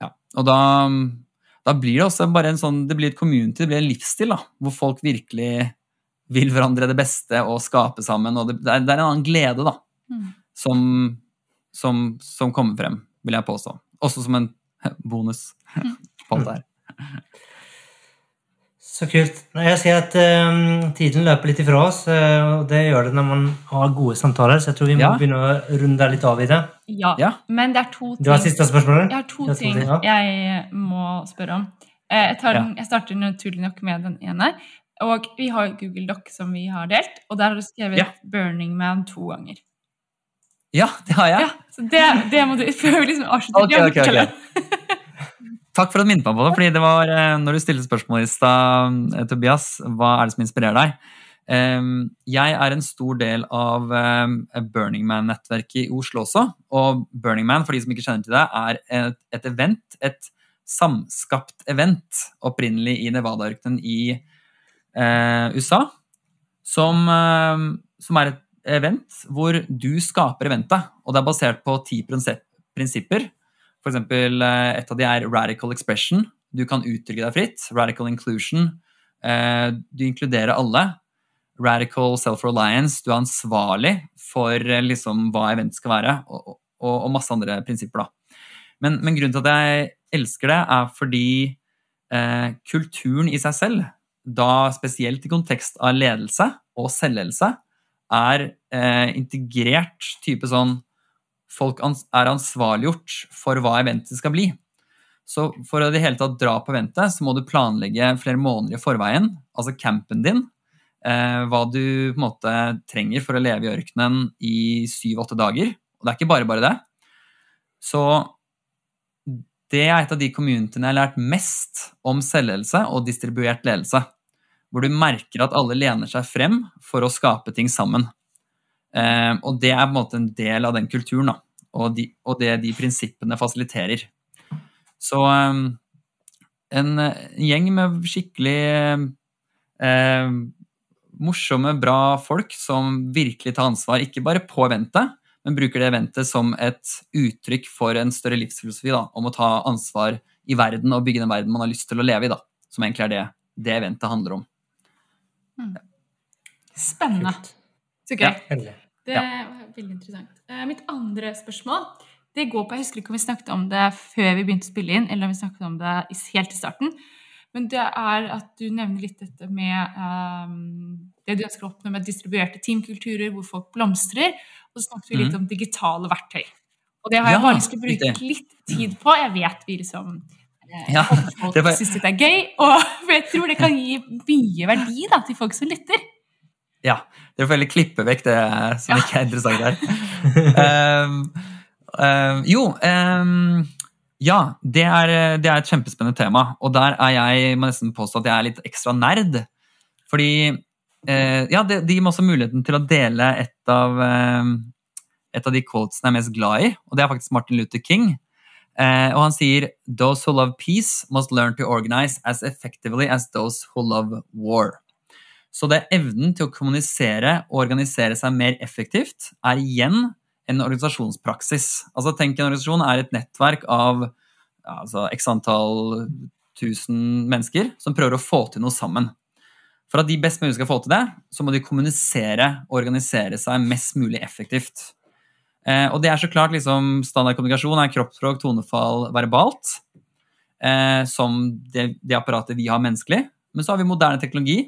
ja. Og da, da blir det også bare en sånn, det blir et community, det blir en livsstil, da, hvor folk virkelig vil hverandre det beste og skape sammen. og Det, det, er, det er en annen glede da, Mm. som, som, som kommer frem, vil jeg påstå. Også som en bonus på alt det her. Så kult. Jeg ser at eh, tiden løper litt ifra oss, eh, og det gjør det når man har gode samtaler, så jeg tror vi må Ja. begynne å runde litt av i det. Ja, Ja. men det er to ting Du har siste spørsmål? Jeg har to tror ting det, ja. jeg må spørre om. Eh, Jeg, tar den, jeg starter naturlig nok med den ene. Og vi har Google Doc som vi har delt, og der har du skrevet Ja. 'Burning Man' to ganger. Ja, det har jeg. Ja, så det, det må du før vi liksom avslutter. Ok, okay, ok, ok. fortell. Takk for at du minnet meg på det. fordi det var, eh, når du stilte spørsmål i stad, eh, Tobias, hva er det som inspirerer deg? Jeg er en stor del av Burning Man-nettverket i Oslo også. Og Burning Man, for de som ikke kjenner til det, er et, event, et samskapt event, opprinnelig i Nevada-ørkenen i eh, USA, som, eh, som er et event hvor du skaper eventet, og det er basert på ti prinsipper. Eksempel, eh, et av de er radical expression. Du kan uttrykke deg fritt. Radical inclusion. eh, Du inkluderer alle. Radical self-reliance. Du er ansvarlig for eh, liksom, hva eventet skal være, og, og, og masse andre prinsipper. da. Men, men grunnen til at jeg elsker det, er fordi eh, kulturen i seg selv, da spesielt i kontekst av ledelse og selvledelse, er eh, integrert type sånn Folk er ansvarliggjort for hva eventet skal bli. Så for å det hele tatt dra på eventet, så må du planlegge flere måneder i forveien, altså campen din, eh, hva du på en måte trenger for å leve i ørkenen i syv-åtte dager. Og det er ikke bare bare det. Så det er et av de communityene jeg har lært mest om selvledelse og distribuert ledelse. Hvor du merker at alle lener seg frem for å skape ting sammen. Eh, og det er på en måte en del av den kulturen, da. Og, de, og det de prinsippene fasiliterer. Så eh, en, en gjeng med skikkelig eh, morsomme, bra folk som virkelig tar ansvar, ikke bare på eventet, men bruker det eventet som et uttrykk for en større livsfilosofi da, om å ta ansvar i verden og bygge den verden man har lyst til å leve i, da, som egentlig er det det eventet handler om. Spennende. Så gøy. Ja. Veldig. Det var veldig interessant. Eh, Mitt andre spørsmål det går på, Jeg husker ikke om vi snakket om det før vi begynte å spille inn, eller om vi snakket om det helt i starten. Men det er at du nevner litt dette med um, det du ønsker å oppnå med distribuerte teamkulturer hvor folk blomstrer. Og så snakket vi litt om digitale verktøy. Og det har jeg. Ja, bare lyst til å bruke litt tid på. Jeg vet vi liksom eh, Ja, folk det var- syns dette er gøy, og for jeg tror det kan gi mye verdi da, til folk som lytter. Ja, dere får heller klippe vekk det som ikke er interessant her. Um, um, jo, um, ja, det er, det er et kjempespennende tema. Og der er jeg må nesten påstå at jeg er litt ekstra nerd. Fordi uh, ja, det, det gir meg også muligheten til å dele et av, et av de quotesene jeg er mest glad i, og det er faktisk Martin Luther King. Uh, og han sier Those who love peace must learn to organize as effectively as those who love war. Så det er evnen til å kommunisere og organisere seg mer effektivt er igjen en organisasjonspraksis. Altså Tenk en organisasjon er et nettverk av altså, x antall tusen mennesker som prøver å få til noe sammen. For at de best mulig skal få til det, så må de kommunisere og organisere seg mest mulig effektivt. Eh, og det er så klart liksom, Standard kommunikasjon er kroppsspråk, tonefall, verbalt. Eh, som det, det apparatet vi har menneskelig. Men så har vi moderne teknologi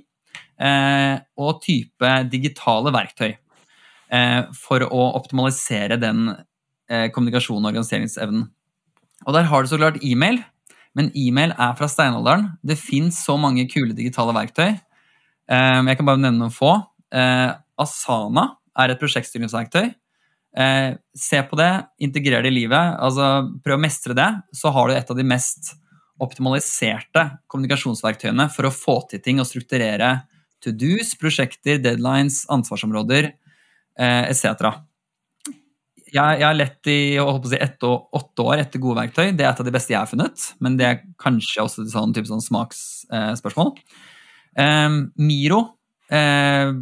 og type digitale verktøy eh, for å optimalisere den eh, kommunikasjonen og organiseringsevnen. Og der har du så klart e-mail, men e-mail er fra steinalderen. Det fins så mange kule digitale verktøy. Eh, jeg kan bare nevne noen få. Eh, Asana er et prosjektstyringsverktøy. Eh, se på det, integrer det i livet. altså Prøv å mestre det, så har du et av de mest optimaliserte kommunikasjonsverktøyene for å få til ting og strukturere to do's, prosjekter, deadlines, ansvarsområder eh, etc. Jeg, jeg har lett i å si, ett og åtte år etter gode verktøy. Det er et av de beste jeg har funnet, men det er kanskje også et sånn, sånn smaksspørsmål. Eh, Miro, eh,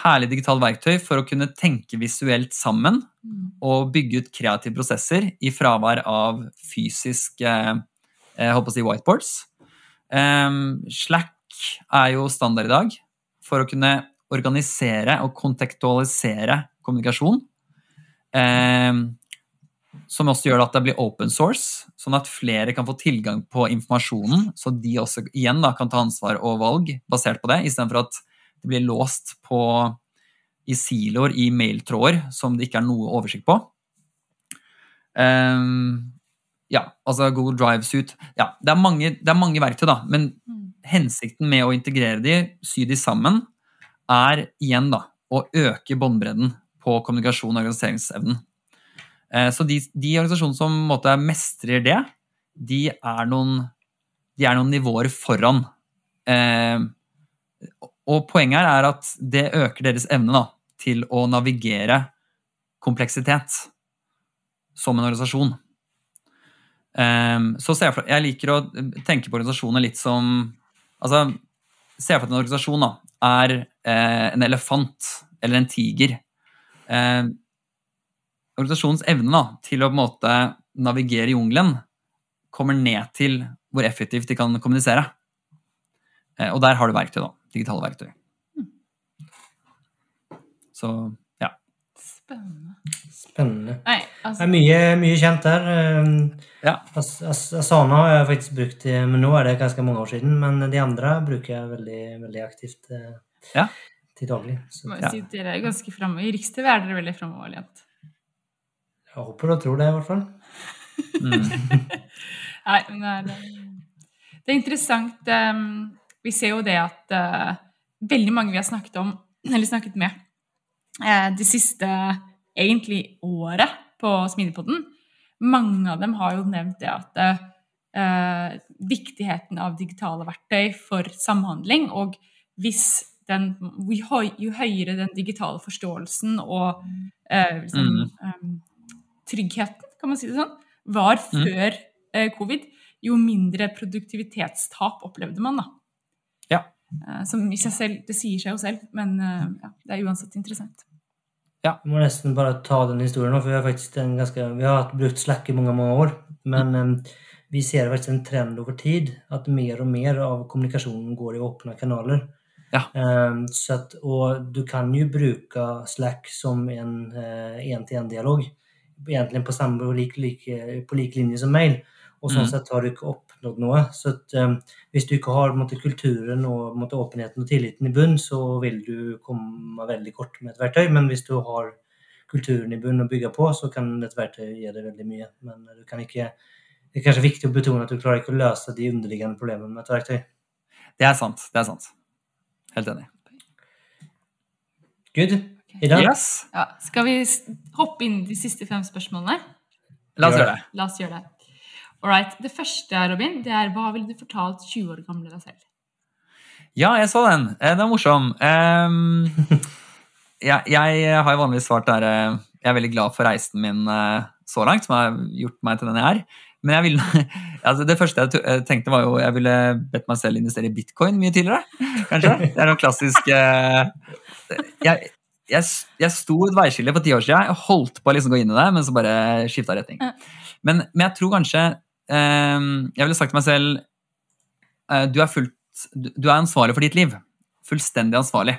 herlig digitalt verktøy for å kunne tenke visuelt sammen og bygge ut kreative prosesser i fravær av fysisk eh, jeg håper å si whiteboards. Eh, Slack er jo standard i dag for å kunne organisere og kontekstualisere kommunikasjon. Eh, som også gjør at det blir open source, sånn at flere kan få tilgang på informasjonen, så de også igjen da, kan ta ansvar og valg basert på det, istedenfor at det blir låst på, i siloer i mailtråder som det ikke er noe oversikt på. Ehm, ja, altså Google Drive Suite ja, det, er mange, det er mange verktøy, da, men hensikten med å integrere de, sy de sammen, er igjen da å øke båndbredden på kommunikasjon og organiseringsevnen. Eh, Så de, de organisasjonene som måte mestrer det, de er noen, de er noen nivåer foran. Eh, Og poenget her er at det øker deres evne da, til å navigere kompleksitet som en organisasjon. Um, så jeg, jeg liker å tenke på organisasjoner litt som altså, Se for deg at en organisasjon da, er eh, en elefant eller en tiger. Eh, organisasjonens evne da, til å på en måte navigere jungelen kommer ned til hvor effektivt de kan kommunisere. Eh, og der har du verktøy, da. Digitale verktøy. Så ja. Spennende. Spennende. Nei, Det altså er mye, mye kjent der. Eh, Ja. As As Asana har jeg faktisk brukt, eh, men nå er det ganske mange år siden. Men de andre bruker jeg veldig, veldig aktivt eh, Ja. til daglig. Så må Ja. jeg si dere er ganske framme. I Riks-TV er dere veldig framoverlent. jeg håper og tror det, i hvert fall. Mm. Nei, men det er, det er interessant. eh, Vi ser jo det at eh, veldig mange vi har snakket om, eller snakket med, de siste egentlig året på Smidigpodden, mange av dem har jo nevnt det at eh, viktigheten av digitale verktøy for samhandling, og hvis den, jo høyere den digitale forståelsen og eh, liksom, eh, tryggheten, kan man si det sånn, var før eh, covid, jo mindre produktivitetstap opplevde man, da. Ja. Eh, Som i seg selv, det sier seg jo selv, men eh, ja, det er uansett interessant. Vi må nesten bare ta den historien nå, for vi har faktisk en ganske, vi har brukt Slack i mange, mange år. Men mm. vi ser faktisk en trend over tid at mer og mer av kommunikasjonen går i åpne kanaler. Ja. Eh, så att, och du kan jo bruke Slack som en eh, en-til-en-dialog. Egentlig på samme på lik, like, på lik linje som mail. Og sånn mm. sett tar du ikke oppnådd noe. Så at, um, hvis du ikke har måte, kulturen og måte, åpenheten og tilliten i bunn, så vil du komme veldig kort med et verktøy. Men hvis du har kulturen i bunn å bygge på, så kan et verktøy gi deg veldig mye. Men du kan ikke Det er kanskje viktig å betone at du klarer ikke å løse de underliggende problemene med et verktøy. Det er sant. Det er sant. Helt enig. Good? Yes. Ja, skal vi hoppe inn de siste fem spørsmålene? La oss gjøre det. La oss gjøre det. All right. Det første, Robin, det er hva ville du fortalt 20 år gamle deg selv? Ja, jeg så den. Eh, Den var morsom. Um, jeg, jeg har jo vanligvis svart der eh, Jeg er veldig glad for reisen min eh, så langt, som har gjort meg til den jeg er. Men jeg ville, altså det første jeg tenkte, var jo jeg ville bedt meg selv investere i bitcoin mye tidligere. Kanskje? Det er noe klassisk jeg, jeg, jeg sto et veiskille for ti år siden. Jeg holdt på å liksom gå inn i det, men så bare skifta retning. Men, men jeg tror kanskje Jeg ville sagt til meg selv eh, du, er fullt, du er ansvarlig for ditt liv. Fullstendig ansvarlig.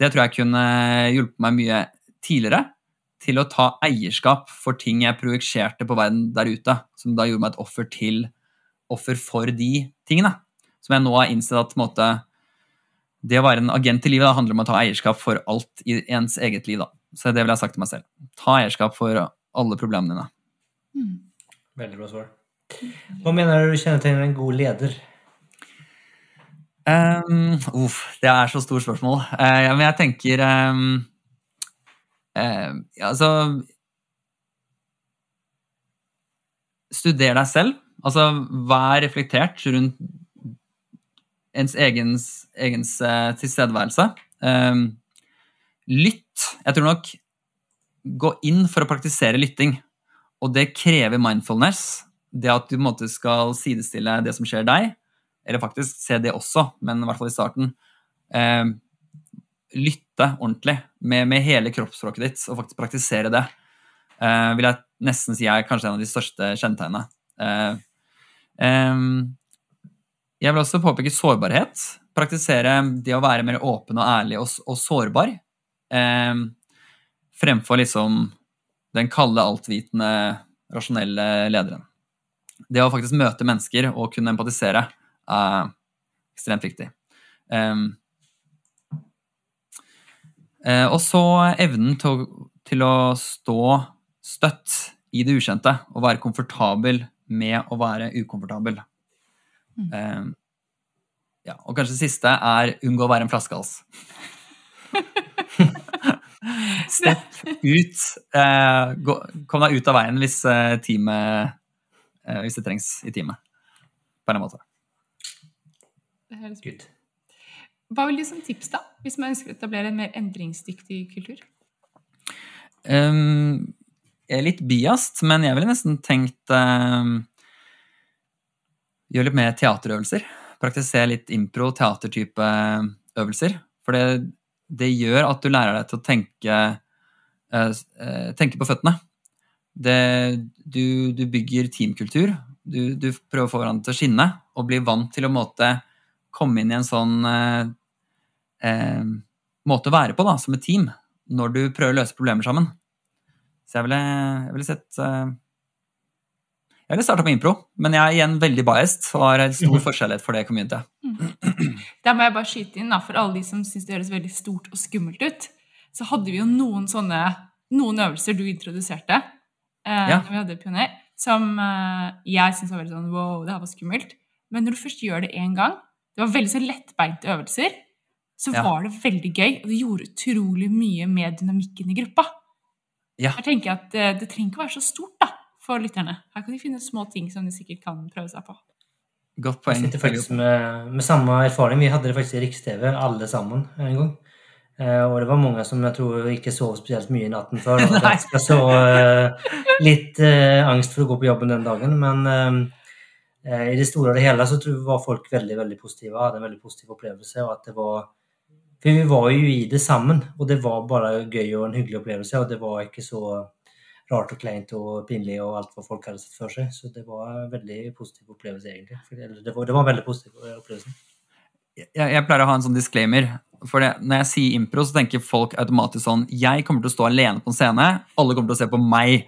Det tror jeg kunne hjulpet meg mye tidligere til å ta eierskap for ting jeg projiserte på verden der ute, som da gjorde meg et offer til offer for de tingene. Som jeg nå har innsett at på en måte, det å være en agent i livet da, handler om å ta eierskap for alt i ens eget liv. Da. Så det vil jeg ha sagt til meg selv. Ta eierskap for alle problemene dine. Veldig bra svar. Hva mener du kjennetegner en god leder? Um, uff, det er så stort spørsmål. Uh, ja, men jeg tenker um, uh, Altså Studer deg selv. Altså, vær reflektert rundt ens egens, egens uh, tilstedeværelse. Um, lytt. Jeg tror nok Gå inn for å praktisere lytting. Og det krever mindfulness. Det at du på en måte skal sidestille det som skjer deg, eller faktisk se det også, men i hvert fall i starten. Eh, lytte ordentlig med, med hele kroppsspråket ditt, og faktisk praktisere det. Eh, vil jeg nesten si er kanskje en av de største kjennetegnene. Eh, em, Jeg vil også påpeke sårbarhet. Praktisere det å være mer åpen og ærlig og, og sårbar. Eh, fremfor liksom den kalde, altvitende, rasjonelle lederen. Det å faktisk møte mennesker og kunne empatisere er ekstremt viktig. Um, og så evnen til til å stå støtt i det ukjente og være komfortabel med å være ukomfortabel. Um, ja, og kanskje det siste er unngå å være en flaskehals. Stepp ut. Uh, gå, kom deg ut av veien hvis, uh, teamet, hvis det trengs i teamet. På en måte. Det høres Good. Hva vil du som tips, da, hvis man ønsker å etablere en mer endringsdyktig kultur? Um, jeg er litt biast, men jeg ville nesten tenkt um, Gjøre litt mer teaterøvelser. Praktisere litt impro, teatertype øvelser. For det, det gjør at du lærer deg til å tenke, uh, uh, tenke på føttene. Det, du, du bygger teamkultur. Du, du prøver å få hverandre til å skinne og bli vant til å måte, komme inn i en sånn eh, eh, måte å være på da, som et team når du prøver å løse problemer sammen. Så jeg ville, jeg ville sett eh, Jeg ville starta med impro, men jeg er igjen veldig biased og har en stor forskjellighet for det communityet. Der må jeg bare skyte inn, da, for alle de som syns det høres veldig stort og skummelt ut, så hadde vi jo noen sånne noen øvelser du introduserte eh, Ja. når vi hadde Pioner, som eh, jeg syntes var veldig sånn wow, det her var skummelt. Men når du først gjør det én gang Det var veldig så lettbeinte øvelser. Så Ja. var det veldig gøy, og det gjorde utrolig mye med dynamikken i gruppa. Ja. Jeg tenker at eh, Det trenger ikke å være så stort da, for lytterne. Her kan de finne små ting som de sikkert kan prøve seg på. Godt Jeg poeng. sitter faktisk med, med samme erfaring. Vi hadde det faktisk i Riks-TV, alle sammen, en gang. Eh, og det var mange som jeg tror ikke sov spesielt mye i natten før. Og så eh, litt eh, angst for å gå på jobben den dagen. Men i det store og det hele så var folk veldig veldig positive. Hadde en veldig positiv opplevelse. og at det var For vi var jo i det sammen, og det var bare gøy og en hyggelig opplevelse. Og det var ikke så rart og kleint og pinlig og alt hva folk hadde sett for seg. Så det var en veldig positiv opplevelse, egentlig. Det, var, det var en veldig positiv opplevelse. Jeg, jeg pleier å ha en sånn disclaimer. For det, når jeg sier impro, så tenker folk automatisk sånn Jeg kommer til å stå alene på en scene. Alle kommer til å se på meg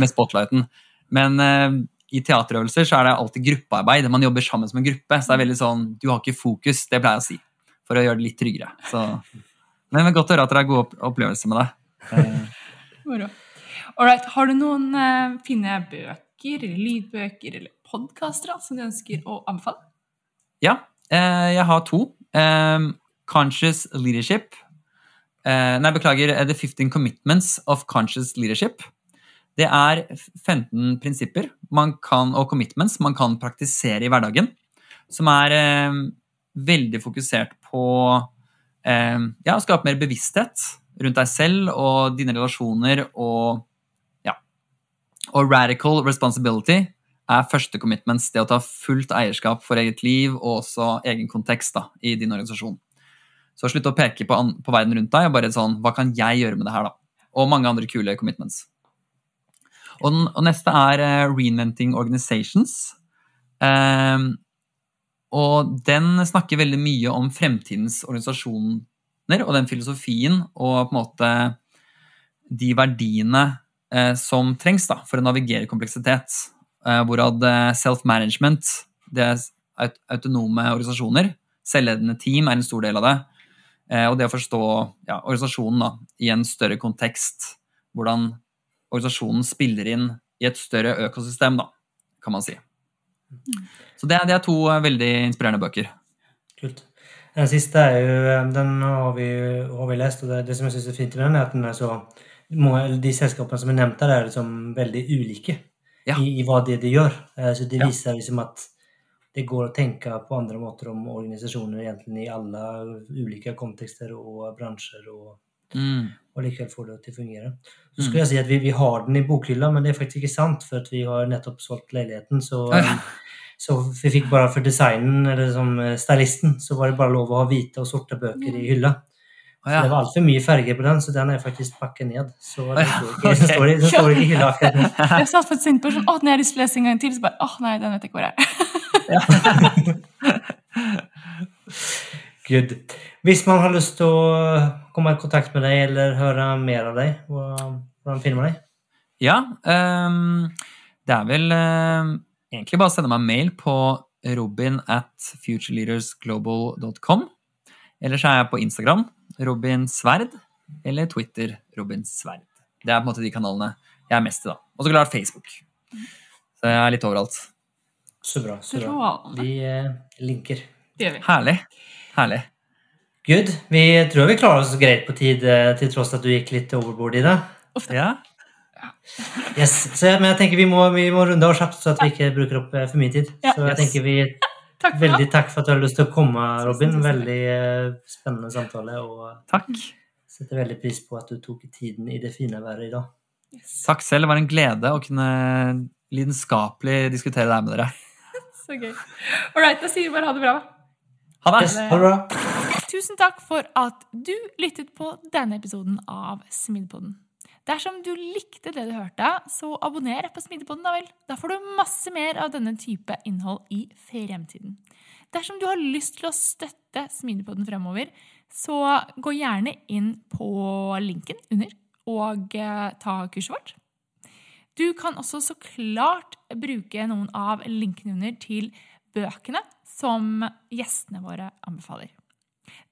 med spotlighten. Men uh, i teaterøvelser så er det alltid gruppearbeid. Man jobber sammen som en gruppe. Så det er veldig sånn Du har ikke fokus. Det pleier jeg å si. For å gjøre det litt tryggere. Så, men det godt å høre at dere har gode opp- opplevelser med det. Uh. Alright, har du noen uh, fine bøker eller lydbøker eller podkaster som du ønsker å anbefale? Ja, jeg har to. Eh, Conscious Leadership. Eh, nei, beklager. eh, The 15 Commitments of Conscious Leadership. Det er 15 prinsipper kan, og commitments man kan praktisere i hverdagen, som er eh, veldig fokusert på eh, ja, å skape mer bevissthet rundt deg selv og dine relasjoner og ja. Og radical responsibility er første commitments, det å ta fullt eierskap for eget liv og også egen kontekst da, i din organisasjon. Så slutt å peke på, på verden rundt deg og bare sånn Hva kan jeg gjøre med det her, da? Og mange andre kule commitments. Og, den, og neste er uh, Reinventing Organizations. Um, og den snakker veldig mye om fremtidens organisasjoner og den filosofien og på en måte de verdiene eh, som trengs da, for å navigere kompleksitet. Eh, hvorav eh, self-management, det er autonome organisasjoner, selvledende team er en stor del av det. Eh, og det å forstå ja, organisasjonen da, i en større kontekst. Hvordan organisasjonen spiller inn i et større økosystem, da, kan man si. Så det, det er to veldig inspirerende bøker. Kult. Den siste er jo, den har vi, har vi lest, og det, det som jeg synes er fint med den, er at den er så De selskapene som er nevnt der, er liksom veldig ulike Ja. i, i hva det de gjør. Eh, Så det Ja. viser liksom at det går å tenke på andre måter om organisasjoner egentlig i alle ulike kontekster og bransjer, og, Mm. og likevel få det til å fungere. Så skulle jeg si at vi, vi har den i bokhylla, men det er faktisk ikke sant, for at vi har nettopp solgt leiligheten. så... Ja. Så vi fikk bare for designen, eller som eh, stylisten, så var det bare lov å ha hvite og sorte bøker i hylla. Så ja. det var altfor mye farger på den, så den er faktisk pakket ned. Så den står ikke, står, ikke i hylla akkurat nå. Jeg satt faktisk tenkte på sånn, å, når jeg har lyst til å lese en gang til, så bare åh, nei, den vet jeg ikke hvor er. Good. Hvis man har lyst til å komme i kontakt med deg eller høre mer av deg, hvordan finner man deg? Ja, um, det er vel ehm, egentlig bare å sende meg en mail på robin at futureleadersglobal.com. Eller så er jeg på Instagram, Robin Sverd, eller Twitter, Robin Sverd. Det er på en måte de kanalene jeg er mest i, da. Og så klart Facebook. Så jeg er litt overalt. Så bra. så bra. Vi eh, linker. Det gjør vi. Herlig. Herlig. Good. Vi tror vi klarer oss greit på tid, eh, til tross at du gikk litt overbord, i det. Ja. Yes. Så, men jeg tenker vi må, vi må runde av kjapt, så at vi ikke bruker opp eh, for mye tid. Ja. Så jeg Yes. tenker vi Takk for Veldig takk for at du har lyst til å komme, Robin. tusen. Veldig eh, spennende samtale. Og Takk. setter veldig pris på at du tok tiden i det fine været i dag. Takk selv. Det var en glede å kunne lidenskapelig diskutere det her med dere. Så gøy. All right, da sier vi bare ha det bra. Ha det! Yes, ha det bra. Tusen takk for at du lyttet på denne episoden av Smidepodden. Dersom du likte det du hørte, så abonner på Smidepodden, da vel. Da får du masse mer av denne type innhold i fremtiden. Dersom du har lyst til å støtte Smidepodden fremover, så gå gjerne inn på linken under og eh, ta kurset vårt. Du kan også så klart bruke noen av linkene under til bøkene som gjestene våre anbefaler.